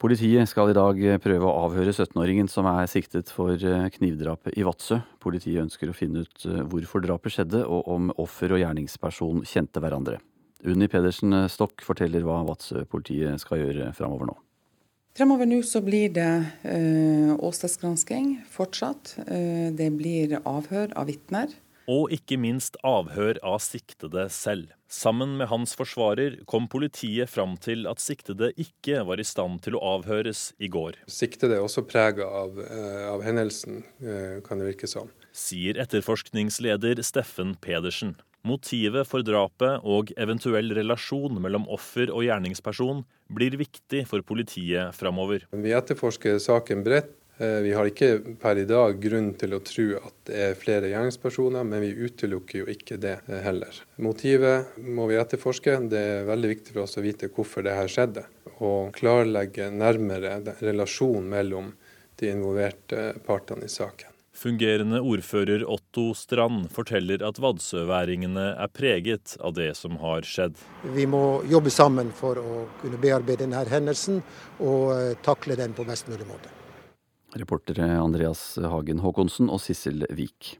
Politiet skal i dag prøve å avhøre 17-åringen som er siktet for eh, knivdrapet i Vadsø. Politiet ønsker å finne ut eh, hvorfor drapet skjedde, og om offer og gjerningsperson kjente hverandre. Unni Pedersen Stokk forteller hva Vadsø-politiet skal gjøre framover nå.
Fremover nå så blir det øh, åstedsgransking fortsatt. det blir avhør av vitner
og ikke minst avhør av siktede selv. Sammen med hans forsvarer kom politiet fram til at siktede ikke var i stand til å avhøres i går.
Siktede er også prega av, eh, av, hendelsen, eh, kan det virke som.
Sier etterforskningsleder Steffen Pedersen. Motivet for drapet og eventuell relasjon mellom offer og gjerningsperson blir viktig for politiet framover.
Vi etterforsker saken bredt vi har ikke per i dag grunn til å tro at det er flere gjerningspersoner, men vi utelukker jo ikke det eh, heller. Motivet må vi etterforske. Det er veldig viktig for oss å vite hvorfor det her skjedde. Og klarlegge nærmere relasjonen mellom de involverte partene i saken.
Fungerende ordfører Otto Strand forteller at vadsøværingene er preget av det som har skjedd.
Vi må jobbe sammen for å kunne bearbeide denne hendelsen og eh, takle den på best mulig måte.
Reportere Andreas Hagen Håkonsen og Sissel Vik.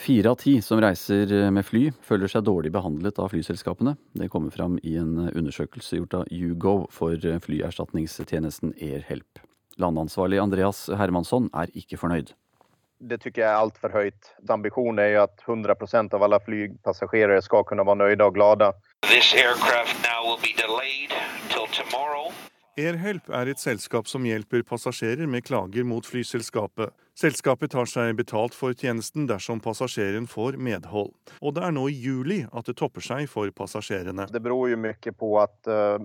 Fire av ti som reiser med fly, føler seg dårlig behandlet av flyselskapene. Det kommer fram i en undersøkelse gjort av Hugo for flyerstatningstjenesten Airhelp. Landansvarlig Andreas Hermansson er ikke fornøyd.
Det syns jeg er altfor høyt. Ambisjonen er jo at 100% av alle flypassasjerer skal kunne være nøyde og glade.
Airhelp er et selskap som hjelper passasjerer med klager mot flyselskapet. Selskapet tar seg betalt for tjenesten dersom passasjeren får medhold. Og det er nå i juli at det topper seg for passasjerene.
Det beror jo mye på at uh,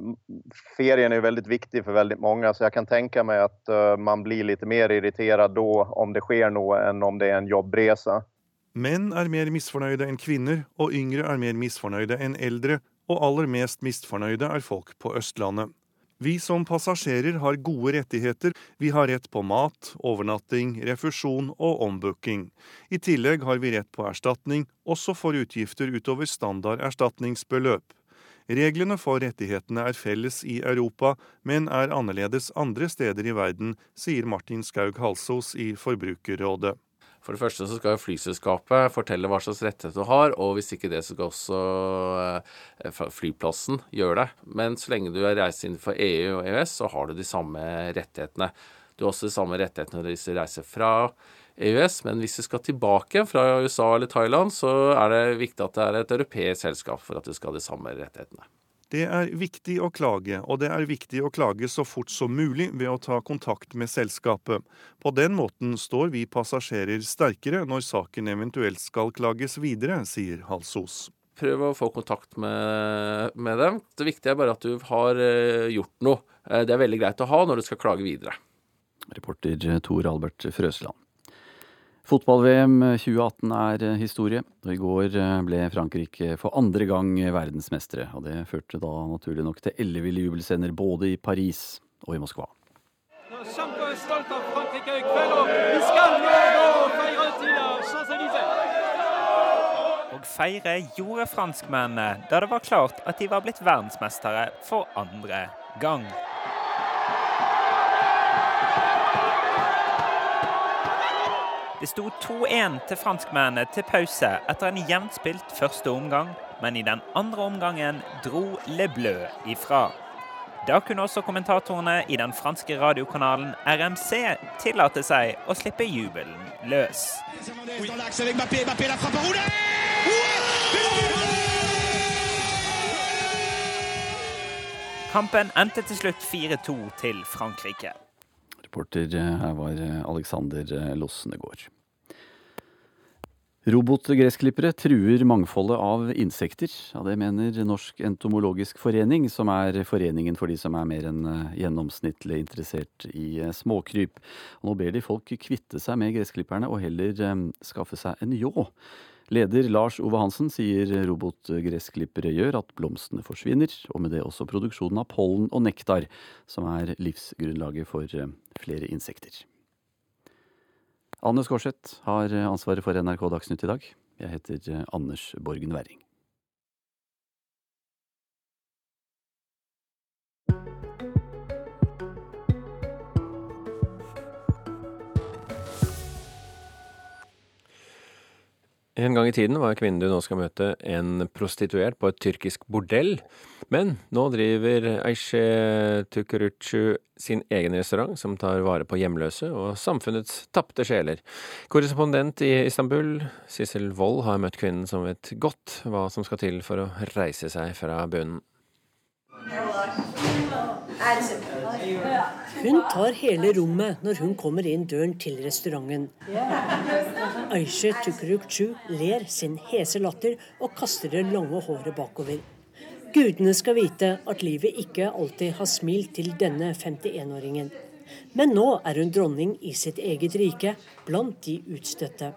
ferien er veldig viktig for veldig mange, så jeg kan tenke meg at uh, man blir litt mer irritert da om det skjer noe, enn om det er en jobbreise.
Menn er mer misfornøyde enn kvinner, og yngre er mer misfornøyde enn eldre, og aller mest misfornøyde er folk på Østlandet. Vi som passasjerer har gode rettigheter. Vi har rett på mat, overnatting, refusjon og ombooking. I tillegg har vi rett på erstatning, også for utgifter utover standard erstatningsbeløp. Reglene for rettighetene er felles i Europa, men er annerledes andre steder i verden, sier Martin Skaug Halsos i Forbrukerrådet.
For det første så skal flyselskapet fortelle hva slags rettigheter du har, og hvis ikke det, så skal også eh, flyplassen gjøre det. Men så lenge du er reist innenfor EU og EØS, så har du de samme rettighetene. Du har også de samme rettighetene når du reiser fra EØS, men hvis du skal tilbake fra USA eller Thailand, så er det viktig at det er et europeisk selskap for at du skal ha de samme rettighetene.
Det er viktig å klage, og det er viktig å klage så fort som mulig ved å ta kontakt med selskapet. På den måten står vi passasjerer sterkere når saken eventuelt skal klages videre, sier Halsos.
Prøv å få kontakt med, med dem. Det viktige er bare at du har eh, gjort noe. Eh, det er veldig greit å ha når du skal klage videre.
Reporter Tor Albert Frøsland. Fotball-VM 2018 er eh, historie, og i går eh, ble Frankrike for andre gang verdensmestere. Og det førte da naturlig nok til elleville jubelscener både i Paris og i Moskva.
Og feire gjorde franskmennene da det var klart at de var blitt verdensmestere for andre gang. Det sto 2-1 til franskmennene til pause etter en jevnspilt første omgang, men i den andre omgangen dro Le Bleu ifra. Da kunne også kommentatorene i den franske radiokanalen RMC tillate seg å slippe jubelen løs. Kampen endte til slutt 4-2 til Frankrike.
Reporter eh, her var eh, Alexander eh, Lossnegård. Robotgressklippere truer mangfoldet av insekter. Ja, det mener Norsk entomologisk forening, som er foreningen for de som er mer enn gjennomsnittlig interessert i småkryp. Og nå ber de folk kvitte seg med gressklipperne og heller skaffe seg en ljå. Leder Lars Ove Hansen sier robotgressklippere gjør at blomstene forsvinner, og med det også produksjonen av pollen og nektar, som er livsgrunnlaget for eh, flere insekter. Anne Skårseth har ansvaret for NRK Dagsnytt i dag. Jeg heter eh, Anders Borgen Werring.
En gang i tiden var kvinnen du nå skal møte en prostituert på et tyrkisk bordell. Men nå driver Aishe Tukurucu sin egen restaurant som tar vare på hjemløse og samfunnets tapte sjeler. Korrespondent i Istanbul, Sissel Wold, har møtt kvinnen som vet godt hva som skal til for å reise seg fra bunnen.
Hun tar hele rommet når hun kommer inn døren til restauranten. Aishe Tukurukchu ler sin hese latter og kaster det lange håret bakover. Gudene skal vite at livet ikke alltid har smilt til denne 51-åringen. Men nå er hun dronning i sitt eget rike, blant de utstøtte.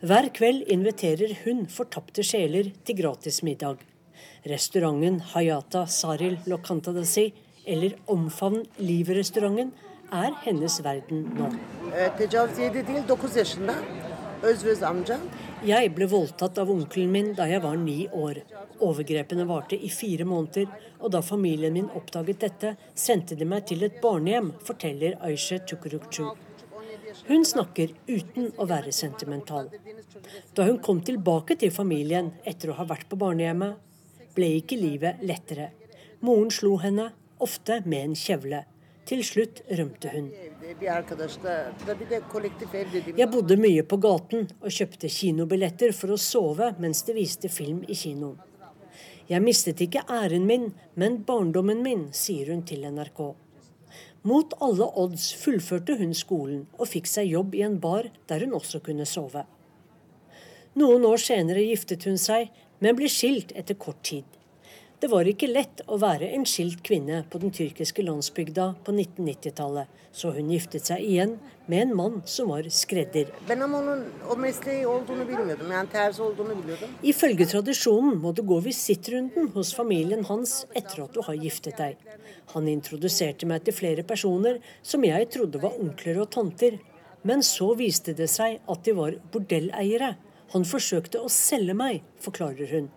Hver kveld inviterer hun fortapte sjeler til gratis middag. Restauranten Hayata Saril Lokantadasi eller omfavn-livrestauranten, er hennes verden nå. Jeg ble voldtatt av onkelen min da jeg var ni år. Overgrepene varte i fire måneder, og da familien min oppdaget dette, sendte de meg til et barnehjem, forteller Aisha Tukurukchu. Hun snakker uten å være sentimental. Da hun kom tilbake til familien etter å ha vært på barnehjemmet, ble ikke livet lettere. Moren slo henne, ofte med en kjevle. Til slutt rømte hun. Jeg bodde mye på gaten og kjøpte kinobilletter for å sove mens det viste film i kinoen. Jeg mistet ikke æren min, men barndommen min, sier hun til NRK. Mot alle odds fullførte hun skolen og fikk seg jobb i en bar der hun også kunne sove. Noen år senere giftet hun seg, men ble skilt etter kort tid. Det var ikke lett å være en skilt kvinne på den tyrkiske landsbygda på 1990-tallet, så hun giftet seg igjen med en mann som var skredder. Ifølge tradisjonen må du gå visittrunden hos familien hans etter at du har giftet deg. Han introduserte meg til flere personer som jeg trodde var onkler og tanter, men så viste det seg at de var bordelleiere. Han forsøkte å selge meg, forklarer hun.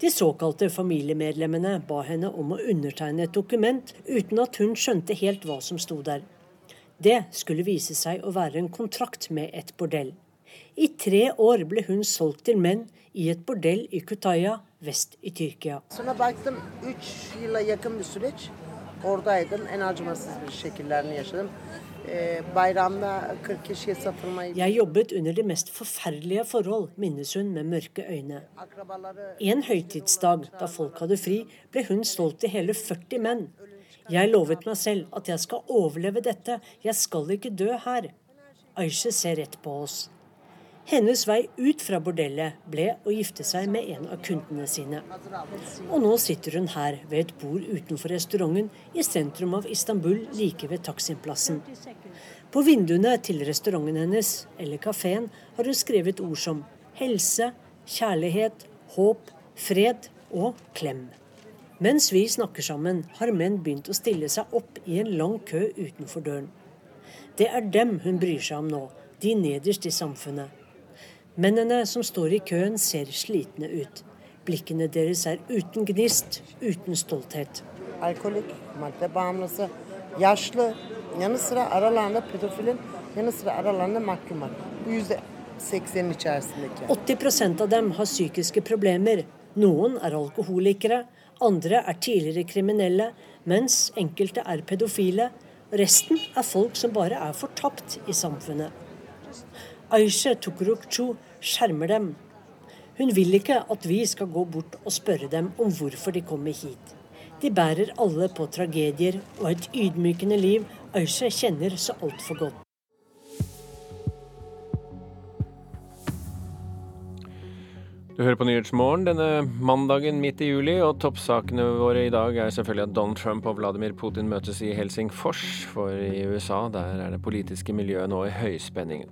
De såkalte familiemedlemmene ba henne om å undertegne et dokument uten at hun skjønte helt hva som sto der. Det skulle vise seg å være en kontrakt med et bordell. I tre år ble hun solgt til menn i et bordell i Kutaya vest i Tyrkia. Jeg jobbet under de mest forferdelige forhold, minnes hun med mørke øyne. En høytidsdag da folk hadde fri, ble hun solgt til hele 40 menn. Jeg lovet meg selv at jeg skal overleve dette, jeg skal ikke dø her. Aisha ser rett på oss. Hennes vei ut fra bordellet ble å gifte seg med en av kundene sine. Og nå sitter hun her ved et bord utenfor restauranten i sentrum av Istanbul, like ved Taksim-plassen. På vinduene til restauranten hennes, eller kafeen, har hun skrevet ord som helse, kjærlighet, håp, fred og klem. Mens vi snakker sammen, har menn begynt å stille seg opp i en lang kø utenfor døren. Det er dem hun bryr seg om nå, de nederst i samfunnet. Mennene som står i køen ser slitne ut. Blikkene deres er uten gnist, uten stolthet.
Alkolik, madde yaşlı, yanı sıra aralarında pedofilin, yanı sıra aralarında mahkumlar. Bu yüzde 80'in içerisindeki.
80% av dem har psykiske problemer. Noen er alkoholikere, andre er tidligere kriminelle, mens enkelte er pedofile. Resten er folk som bare er fortapt i samfunnet. Aisha Tukurukchu skjermer dem. Hun vil ikke at vi skal gå bort og spørre dem om hvorfor de kommer hit. De bærer alle på tragedier og et ydmykende liv Aisha kjenner så altfor godt.
Du hører på Nyhetsmorgen denne mandagen midt i juli, og toppsakene våre i dag er selvfølgelig at Donald Trump og Vladimir Putin møtes i Helsingfors, for i USA der er det politiske miljøet nå i høyspenning.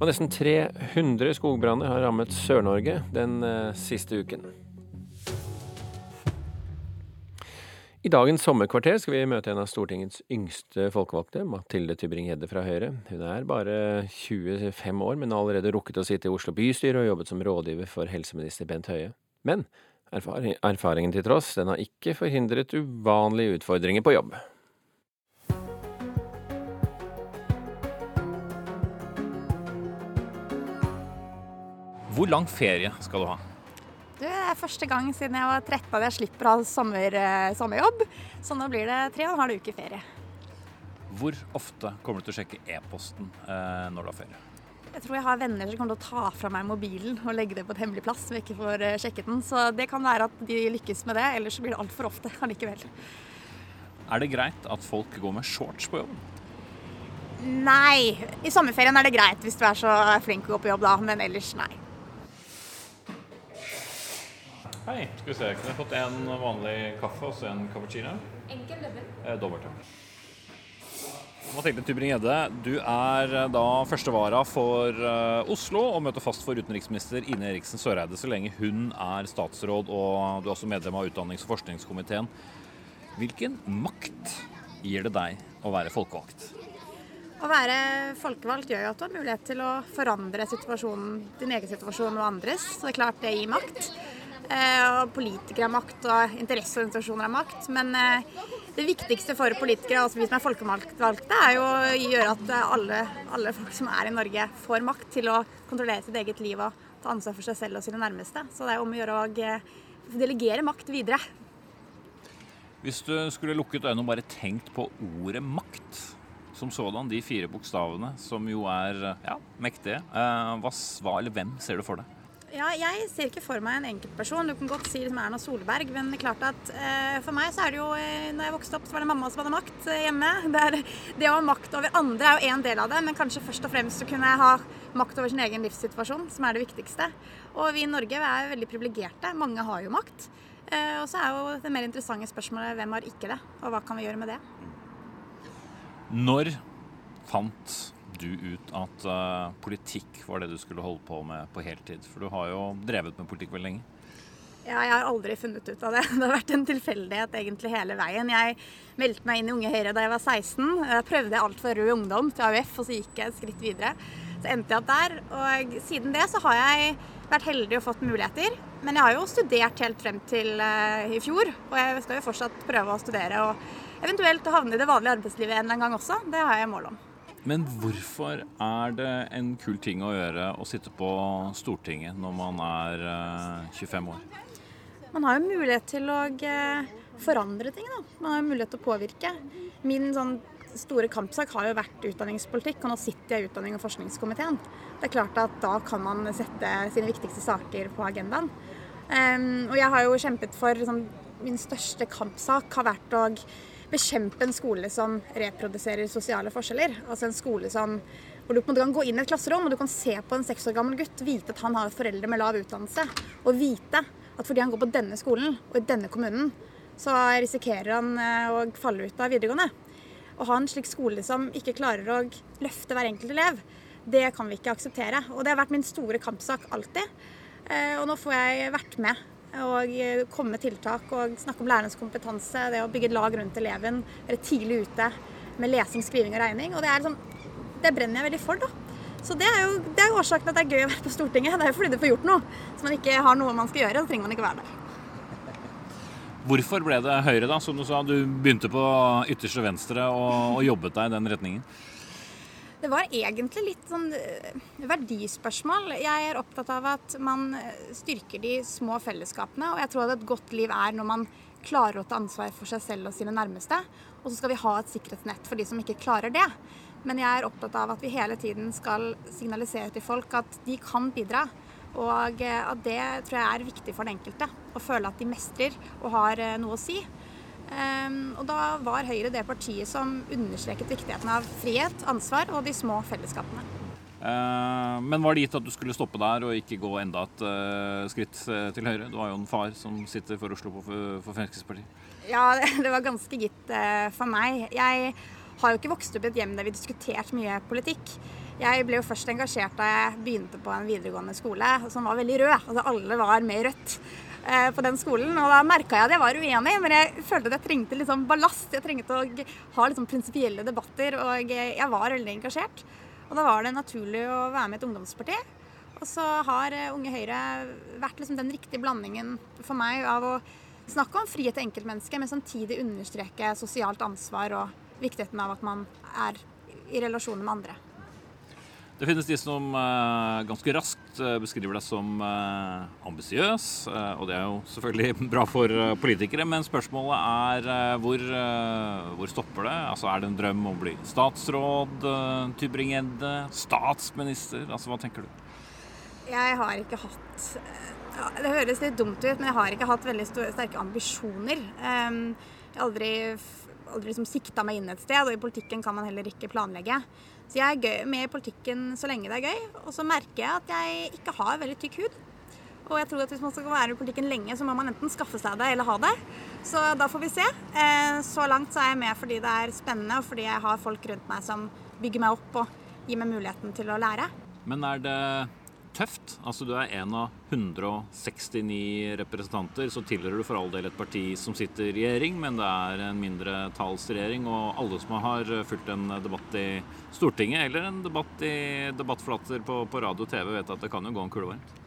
Og nesten 300 skogbranner har rammet Sør-Norge den eh, siste uken. I dagens sommerkvarter skal vi møte en av Stortingets yngste folkevalgte, Mathilde Tybring-Gjedde fra Høyre. Hun er bare 25 år, men har allerede rukket å sitte i Oslo bystyre og jobbet som rådgiver for helseminister Bent Høie. Men erfaringen til tross, den har ikke forhindret uvanlige utfordringer på jobb.
Hvor lang ferie skal du ha?
Du, det er første gang siden jeg var 13 at jeg slipper å ha sommer, eh, sommerjobb. Så nå blir det tre og en halv uke ferie.
Hvor ofte kommer du til å sjekke e-posten eh, når du har ferie?
Jeg tror jeg har venner som kommer til å ta fra meg mobilen og legge det på et hemmelig plass så jeg ikke får eh, sjekket den. Så det kan være at de lykkes med det, ellers blir det altfor ofte allikevel.
Er det greit at folk går med shorts på jobben?
Nei. I sommerferien er det greit hvis du er så flink å gå på jobb da, men ellers nei.
Hei, skal vi se. Kunne jeg fått en vanlig kaffe og så en cappuccino?
Enkel dobbel.
Eh, dobbelt, takk. Mathilde Tybring-Gjedde, du er eh, da førstevara for uh, Oslo og møter fast for utenriksminister Ine Eriksen Søreide så lenge hun er statsråd og du er også medlem av utdannings- og forskningskomiteen. Hvilken makt gir det deg å være folkevalgt?
Å være folkevalgt gjør jo at du har mulighet til å forandre situasjonen, din egen situasjon og andres. Så det er klart det gir makt. Eh, og politikere har makt, og interesseorganisasjoner har makt. Men eh, det viktigste for politikere, altså vi som er folkevalgte, er jo å gjøre at alle, alle, folk som er i Norge, får makt til å kontrollere sitt eget liv og ta ansvar for seg selv og sine nærmeste. Så det er om å gjøre å eh, delegere makt videre.
Hvis du skulle lukket øynene og bare tenkt på ordet makt som sådan, de fire bokstavene som jo er ja, mektige, hva eller hvem ser du for deg?
Ja, jeg ser ikke for meg en enkeltperson. Du kan godt si liksom Erna Solberg, men klart at eh, for meg så er det jo eh, når jeg vokste opp, så var det mamma som hadde makt eh, hjemme. Det, er, det å ha makt over andre er jo en del av det, men kanskje først og fremst så kunne jeg ha makt over sin egen livssituasjon, som er det viktigste. Og vi i Norge er veldig privilegerte. Mange har jo makt. Eh, og så er jo det mer interessante spørsmålet hvem har ikke det, og hva kan vi gjøre med det?
Når fant du ut at uh, politikk var det du skulle holde på med på heltid? For du har jo drevet med politikk veldig lenge.
Ja, jeg har aldri funnet ut av det. Det har vært en tilfeldighet egentlig hele veien. Jeg meldte meg inn i Unge Høyre da jeg var 16. Jeg prøvde alt for Rød Ungdom til AUF, og så gikk jeg et skritt videre. Så endte jeg opp der. Og siden det så har jeg vært heldig og fått muligheter. Men jeg har jo studert helt frem til uh, i fjor, og jeg skal jo fortsatt prøve å studere. Og eventuelt havne i det vanlige arbeidslivet en eller annen gang også. Det har jeg mål om.
Men hvorfor er det en kul ting å gjøre å sitte på Stortinget når man er 25 eh, år?
Man har jo mulighet til å eh, forandre ting. Da. Man har jo mulighet til å påvirke. Min sånn store kampsak har jo vært utdanningspolitikk, og nå sitter jeg i utdanning- og forskningskomiteen. Det er klart at da kan man sette sine viktigste saker på agendaen. Um, og jeg har jo kjempet for sånn, Min største kampsak har vært å bekjempe en skole som reproduserer sosiale forskjeller. Altså en skole som, hvor du kan gå inn i et klasserom og du kan se på en seks år gammel gutt, vite at han har foreldre med lav utdannelse, og vite at fordi han går på denne skolen og i denne kommunen, så risikerer han eh, å falle ut av videregående. Å ha en slik skole som ikke klarer å løfte hver enkelt elev, det kan vi ikke akseptere. Og det har vært min store kampsak alltid. Eh, og nå får jeg vært med og eh, komme med tiltak og snakke om lærernes kompetanse, det å bygge et lag rundt eleven, være tidlig ute med lesing, skriving og regning. Og det, liksom, det brenner jeg veldig for, da. Så det er, jo, det er årsaken at det er gøy å være på Stortinget. Det er jo fordi du får gjort noe. Så man ikke har noe man skal gjøre, så trenger man ikke være der.
Hvorfor ble det Høyre, da? Som du sa, du begynte på ytterste venstre og, og jobbet deg i den retningen.
Det var egentlig litt sånn eh, verdispørsmål. Jeg er opptatt av at man eh, styrker de små fellesskapene. Og jeg tror at et godt liv er når man klarer å ta ansvar for seg selv og sine nærmeste. Og så skal vi ha et sikkerhetsnett for de som ikke klarer det. Men jeg er opptatt av at vi hele tiden skal signalisere til folk at de kan bidra. Og eh, at det tror jeg er viktig for den enkelte. Å føle at de mestrer og har noe å si. Ehm, og da var Høyre det partiet som understreket viktigheten av frihet, ansvar og de små fellesskapene.
Eh, men var det gitt at du skulle stoppe der og ikke gå enda et eh, skritt eh, til høyre? Du har jo en far som sitter for Oslo for Fremskrittspartiet.
Ja, det var ganske gitt for meg. Jeg har jo ikke vokst opp i et hjem der vi diskuterte mye politikk. Jeg ble jo først engasjert da jeg begynte på en videregående skole som var veldig rød. Altså alle var med rødt. Eh, på den skolen. Og da merka jeg at jeg var uenig, men jeg følte at jeg trengte sånn ballast. Jeg trengte å ha sånn prinsipielle debatter, og jeg var veldig engasjert. Og da var det naturlig å være med i et ungdomsparti. Og så har eh, Unge Høyre vært liksom den riktige blandingen for meg av å snakke om frihet til enkeltmennesket, men samtidig understreke sosialt ansvar og viktigheten av at man er i relasjoner med andre.
Det finnes de som uh, ganske raskt uh, beskriver deg som uh, ambisiøs, uh, og det er jo selvfølgelig bra for politikere. Men spørsmålet er hvor, hvor, stopper det? Altså Er det en drøm om å bli statsråd, Tybring-Gjedde, statsminister? Altså Hva tenker du?
Jeg har ikke hatt Det høres litt dumt ut, men jeg har ikke hatt veldig sterke ambisjoner. Um, jeg har aldri, aldri liksom sikta meg inn et sted, og i politikken kan man heller ikke planlegge. Jeg er gøy, med i politikken så lenge det er gøy. Og så merker jeg at jeg ikke har veldig tykk hud. Og jeg tror at hvis man skal være i politikken lenge, så må man enten skaffe seg det eller ha det. Så da får vi se. Eh, så langt så er jeg med fordi det er spennende, og fordi jeg har folk rundt meg som bygger meg opp og gir meg muligheten til å lære.
Men er det tøft. Altså Du er en av 169 representanter. Så tilhører du for all del et parti som sitter i regjering, men det er en mindretallsregjering. Og alle som har fulgt en debatt i Stortinget eller en debatt i debattflater på, på radio og TV, vet at det kan jo gå en kule varmt.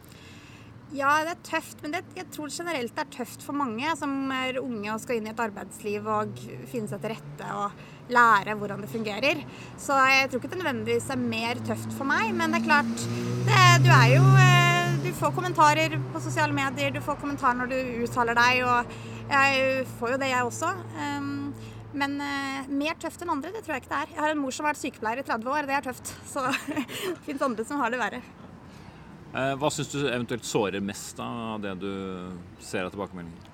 Ja, det er tøft, men det, jeg tror generelt det er tøft for mange som er unge og skal inn i et arbeidsliv og finne seg til rette og lære hvordan det fungerer. Så jeg tror ikke det nødvendigvis er mer tøft for meg, men det er klart det, Du er jo eh, Du får kommentarer på sosiale medier, du får kommentarer når du uttaler deg, og jeg får jo det, jeg også. Ehm, men uh, mer tøft enn andre, det tror jeg ikke det er. Jeg har en mor som har vært sykepleier i 30 år, det er tøft. Så det fins andre som har det verre.
Eh, hva syns du eventuelt sårer mest av det du ser av tilbakemeldinger?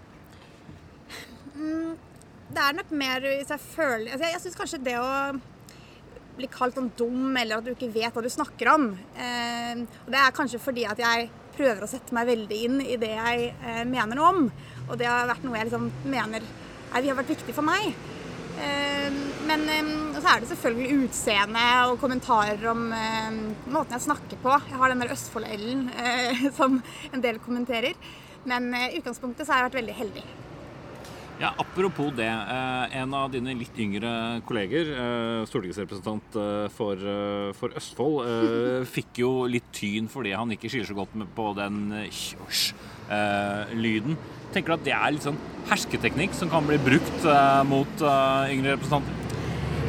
Mm, det er nok mer hvis jeg føler altså Jeg, jeg syns kanskje det å bli kalt sånn dum, eller at du ikke vet hva du snakker om eh, og Det er kanskje fordi at jeg prøver å sette meg veldig inn i det jeg eh, mener noe om. Og det har vært noe jeg liksom mener er, har vært viktig for meg. Eh, men ehm, så er det selvfølgelig utseende og kommentarer om ehm, måten jeg snakker på. Jeg har den der Østfold-L-en eh, som en del kommenterer. Men i utgangspunktet så har jeg vært veldig heldig.
Ja, Apropos det. Eh, en av dine litt yngre kolleger, eh, stortingsrepresentant for, for Østfold, fikk jo litt tyn fordi han ikke skiller så godt på den lyden. Tenker du at det er litt sånn hersketeknikk som kan bli brukt mot yngre representanter?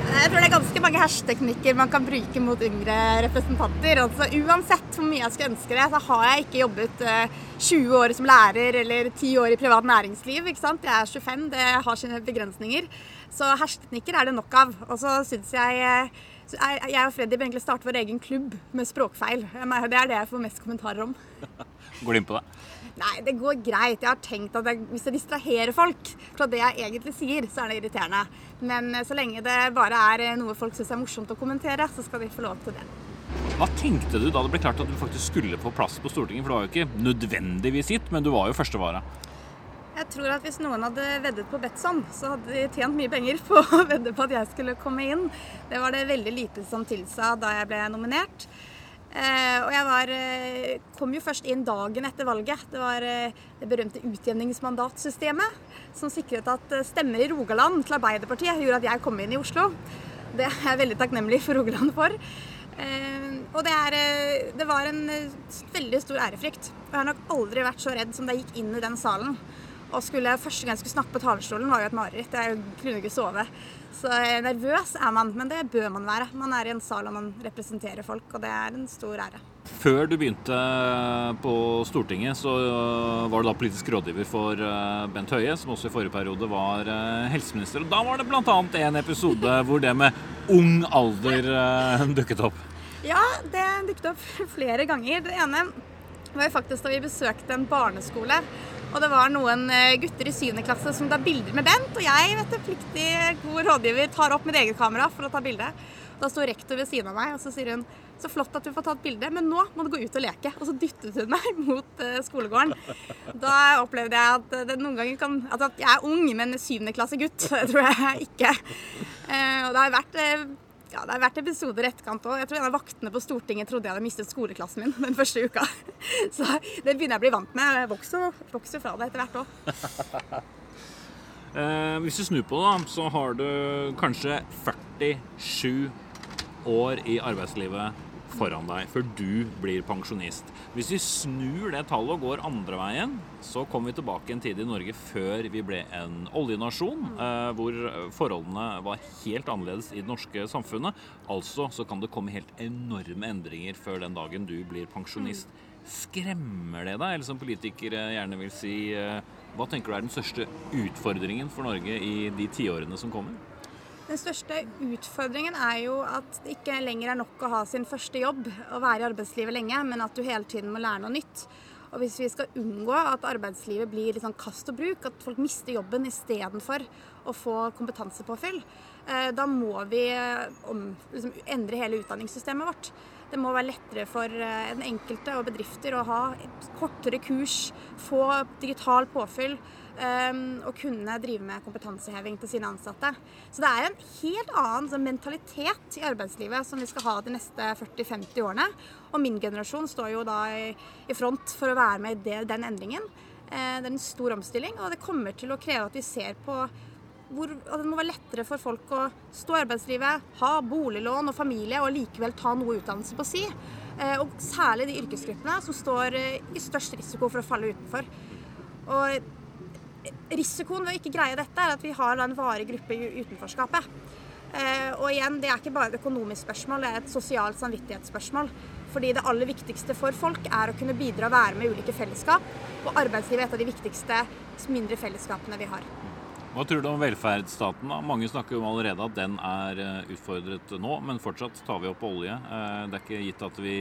Jeg tror det er ganske mange hersketeknikker man kan bruke mot yngre representanter. Altså, uansett hvor mye jeg skulle ønske det, så har jeg ikke jobbet uh, eh, 20 år som lærer eller 10 år i privat næringsliv. ikke sant? Jeg er 25, det har sine begrensninger. Så hersketeknikker er det nok av. Og så syns jeg jeg og Freddy bør egentlig starte vår egen klubb med språkfeil. Det er det jeg får mest kommentarer om.
Går du inn på det?
Nei, det går greit. Jeg har tenkt at jeg, hvis jeg distraherer folk fra det jeg egentlig sier, så er det irriterende. Men eh, så lenge det bare er eh, noe folk syns er morsomt å kommentere, så skal de få lov til det.
Hva tenkte du da det ble klart at du faktisk skulle få plass på Stortinget? For du var jo ikke nødvendigvis gitt, men du var jo førstevara.
Jeg tror at hvis noen hadde veddet på Betson, så hadde de tjent mye penger på å vedde på at jeg skulle komme inn. Det var det veldig lite som tilsa da jeg ble nominert. Eh, og jeg var, eh, kom jo først inn dagen etter valget. Det var eh, det berømte utjevningsmandatsystemet som sikret at stemmer i Rogaland til Arbeiderpartiet gjorde at jeg kom inn i Oslo. Det er jeg veldig takknemlig for Rogaland for. og det, er, det var en veldig stor ærefrykt. Og jeg har nok aldri vært så redd som da jeg gikk inn i den salen. Og skulle, første gang jeg skulle snakke på talerstolen, var jo et mareritt. Jeg kunne ikke sove. Så nervøs er man, men det bør man være. Man er i en sal og man representerer folk, og det er en stor ære.
Før du begynte på Stortinget, så var du da politisk rådgiver for eh, Bent Høie, som også i forrige periode var eh, helseminister. Og da var det bl.a. en episode hvor det med ung alder eh, dukket opp.
Ja, det dukket opp flere ganger. Det ene var jo faktisk da vi besøkte en barneskole. Og det var noen gutter i 7. klasse som tar bilder med Bent. Og jeg, vet du, pliktig god rådgiver, tar opp mitt eget kamera for å ta bilde. Da sto rektor ved siden av meg, og så sier hun så flott at du får tatt bilde, men nå må du gå ut og leke. Og så dyttet hun meg mot uh, skolegården. Da opplevde jeg at det noen ganger kan altså At jeg er ung, men syvendeklassegutt tror jeg ikke. Og det har vært ja, det har vært episoder i etterkant òg. Jeg tror en av vaktene på Stortinget trodde jeg hadde mistet skoleklassen min den første uka. Så det begynner jeg å bli vant med. Jeg vokser, vokser fra det etter hvert òg.
Eh, hvis du snur på det, da, så har du kanskje 47 år i arbeidslivet foran deg før du blir pensjonist. Hvis vi snur det tallet og går andre veien, så kommer vi tilbake en tid i Norge før vi ble en oljenasjon, eh, hvor forholdene var helt annerledes i det norske samfunnet. Altså så kan det komme helt enorme endringer før den dagen du blir pensjonist. Skremmer det deg, eller som politikere gjerne vil si, eh, hva tenker du er den største utfordringen for Norge i de tiårene som kommer?
Den største utfordringen er jo at det ikke lenger er nok å ha sin første jobb og være i arbeidslivet lenge, men at du hele tiden må lære noe nytt. Og hvis vi skal unngå at arbeidslivet blir litt sånn kast og bruk, at folk mister jobben istedenfor å få kompetansepåfyll, eh, da må vi eh, om, liksom, endre hele utdanningssystemet vårt. Det må være lettere for eh, den enkelte og bedrifter å ha kortere kurs, få digital påfyll um, å kunne drive med kompetanseheving til sine ansatte. Så det er en helt annen sånn, mentalitet i arbeidslivet som vi skal ha de neste 40-50 årene. Og min generasjon står jo da i, front for å være med i den endringen. Uh, det er en stor omstilling, og det kommer til å kreve at vi ser på hvor, det må være lettere for folk å stå i arbeidslivet, ha boliglån og familie og likevel ta noe utdannelse på si. Eh, og særlig de yrkesgruppene som står eh, i størst risiko for å falle utenfor. Og risikoen ved å ikke greie dette er at vi har en varig gruppe i utenforskapet. Eh, og igjen, det er ikke bare et økonomisk spørsmål, det er et sosialt samvittighetsspørsmål. Fordi det aller viktigste for folk er å kunne bidra og være med i ulike fellesskap. Og arbeidslivet er et av de viktigste mindre fellesskapene vi har.
Hva tror du om velferdsstaten? da? Mange snakker jo allerede at den er eh, utfordret nå, men fortsatt tar vi opp olje. Eh, det er ikke gitt at vi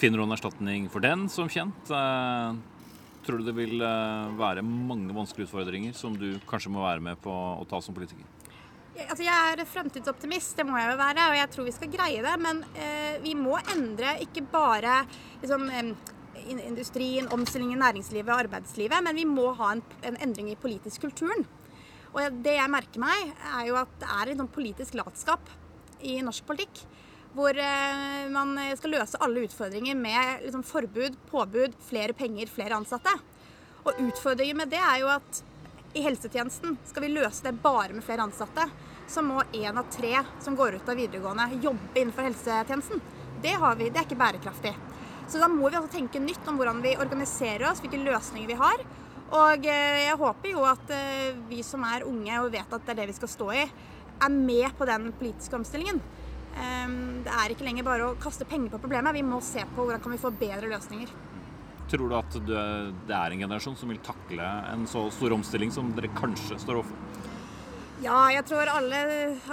finner noen erstatning for den, som kjent. Tror du det vil eh, være mange vanskelige utfordringer som du kanskje må være med på å ta som politiker?
Altså, jeg er fremtidsoptimist, det må jeg jo være, og jeg tror vi skal greie det. Men eh, vi må endre ikke bare liksom, industrien, omstillingen, næringslivet og arbeidslivet, men vi må ha en, en, endring i politisk kulturen. Og det jeg merker meg, er jo at det er en sånn politisk latskap i norsk politikk hvor eh, man skal løse alle utfordringer med liksom, forbud, påbud, flere penger, flere ansatte. Og utfordringen med det er jo at i helsetjenesten skal vi løse det bare med flere ansatte, så må én av tre som går ut av videregående, jobbe innenfor helsetjenesten. Det, vi, det er ikke bærekraftig. Så da må vi altså tenke nytt om hvordan vi organiserer oss, hvilke løsninger vi har. Og eh, jeg håper jo at eh, vi som er unge og vet at det er det vi skal stå i, er med på den politiske omstillingen. Ehm, det er ikke lenger bare å kaste penger på problemet, vi må se på hvordan kan vi få bedre løsninger.
Tror du at det er en generasjon som vil takle en så stor omstilling som dere kanskje står overfor?
Ja, jeg tror alle,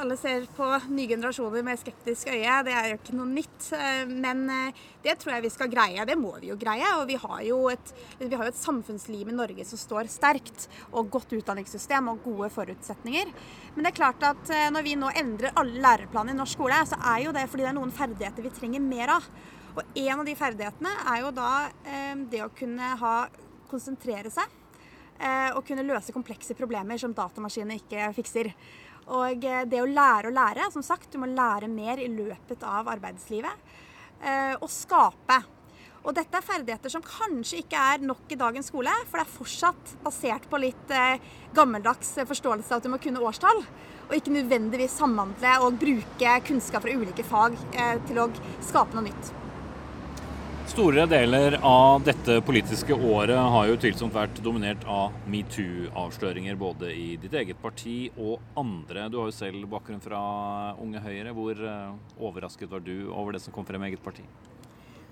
alle, ser på nye generasjoner med skeptisk øye. Det er jo ikke noe nytt. Eh, men eh, det tror jeg vi skal greie. Det må vi jo greie. Og vi har jo et, har jo et samfunnsliv i Norge som står sterkt. Og godt utdanningssystem og gode forutsetninger. Men det er klart at eh, når vi nå endrer alle læreplaner i norsk skole, så er jo det fordi det er noen ferdigheter vi trenger mer av. Og en av de ferdighetene er jo da det å kunne ha konsentrere seg og kunne løse komplekse problemer som datamaskiner ikke fikser. Og eh, det å lære å lære, som sagt, du må lære mer i løpet av arbeidslivet. Eh, og skape. Og dette er ferdigheter som kanskje ikke er nok i dagens skole, for det er fortsatt basert på litt gammeldags forståelse av at du må kunne årstall. Og ikke nødvendigvis samhandle og bruke kunnskap fra ulike fag til å skape noe nytt.
Store deler av dette politiske året har jo utvilsomt vært dominert av metoo-avsløringer, både i ditt eget parti og andre. Du har jo selv bakgrunn fra Unge Høyre. Hvor eh, overrasket var du over det som kom frem i eget parti?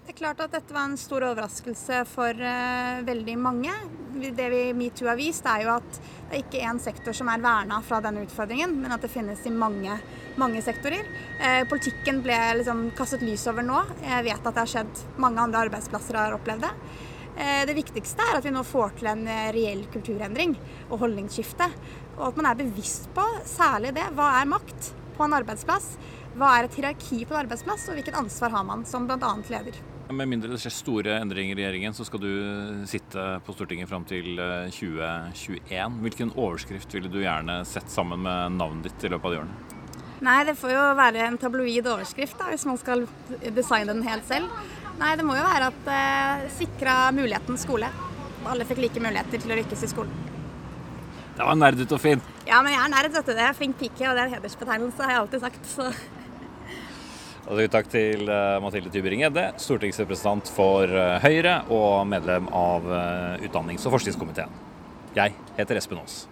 Det er klart at dette var en stor overraskelse for uh, veldig mange. Det vi metoo har vist, er jo at det er ikke én sektor som er verna fra denne utfordringen, men at det finnes i mange, mange sektorer. Uh, politikken ble liksom kastet lys over nå. Jeg vet at det har skjedd. Mange andre arbeidsplasser har opplevd det. Uh, det viktigste er at vi nå får til en reell kulturendring og holdningsskifte. Og at man er bevisst på særlig det. Hva er makt på en arbeidsplass? Hva er et hierarki på en arbeidsplass, og hvilket ansvar har man som bl.a. leder?
Med mindre det skjer store endringer i regjeringen, så skal du sitte på Stortinget fram til 2021. Eh, Hvilken overskrift ville du gjerne sett sammen med navnet ditt i løpet av de årene?
Nei, det får jo være en tabloid overskrift da, hvis man skal designe den helt selv. Nei, det må jo være at eh, sikra muligheten skole. Alle fikk like muligheter til å lykkes i skolen.
Det var nerdete og fint.
Ja, men jeg er nerd, vet du. Det er flink pike, og det er en hedersbetegnelse, har jeg alltid sagt. så...
Takk til eh, Mathilde Tybring-Gjedde, stortingsrepresentant for eh, Høyre og medlem av eh, utdannings- og forskningskomiteen. Jeg heter Espen Aas.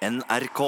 NRK.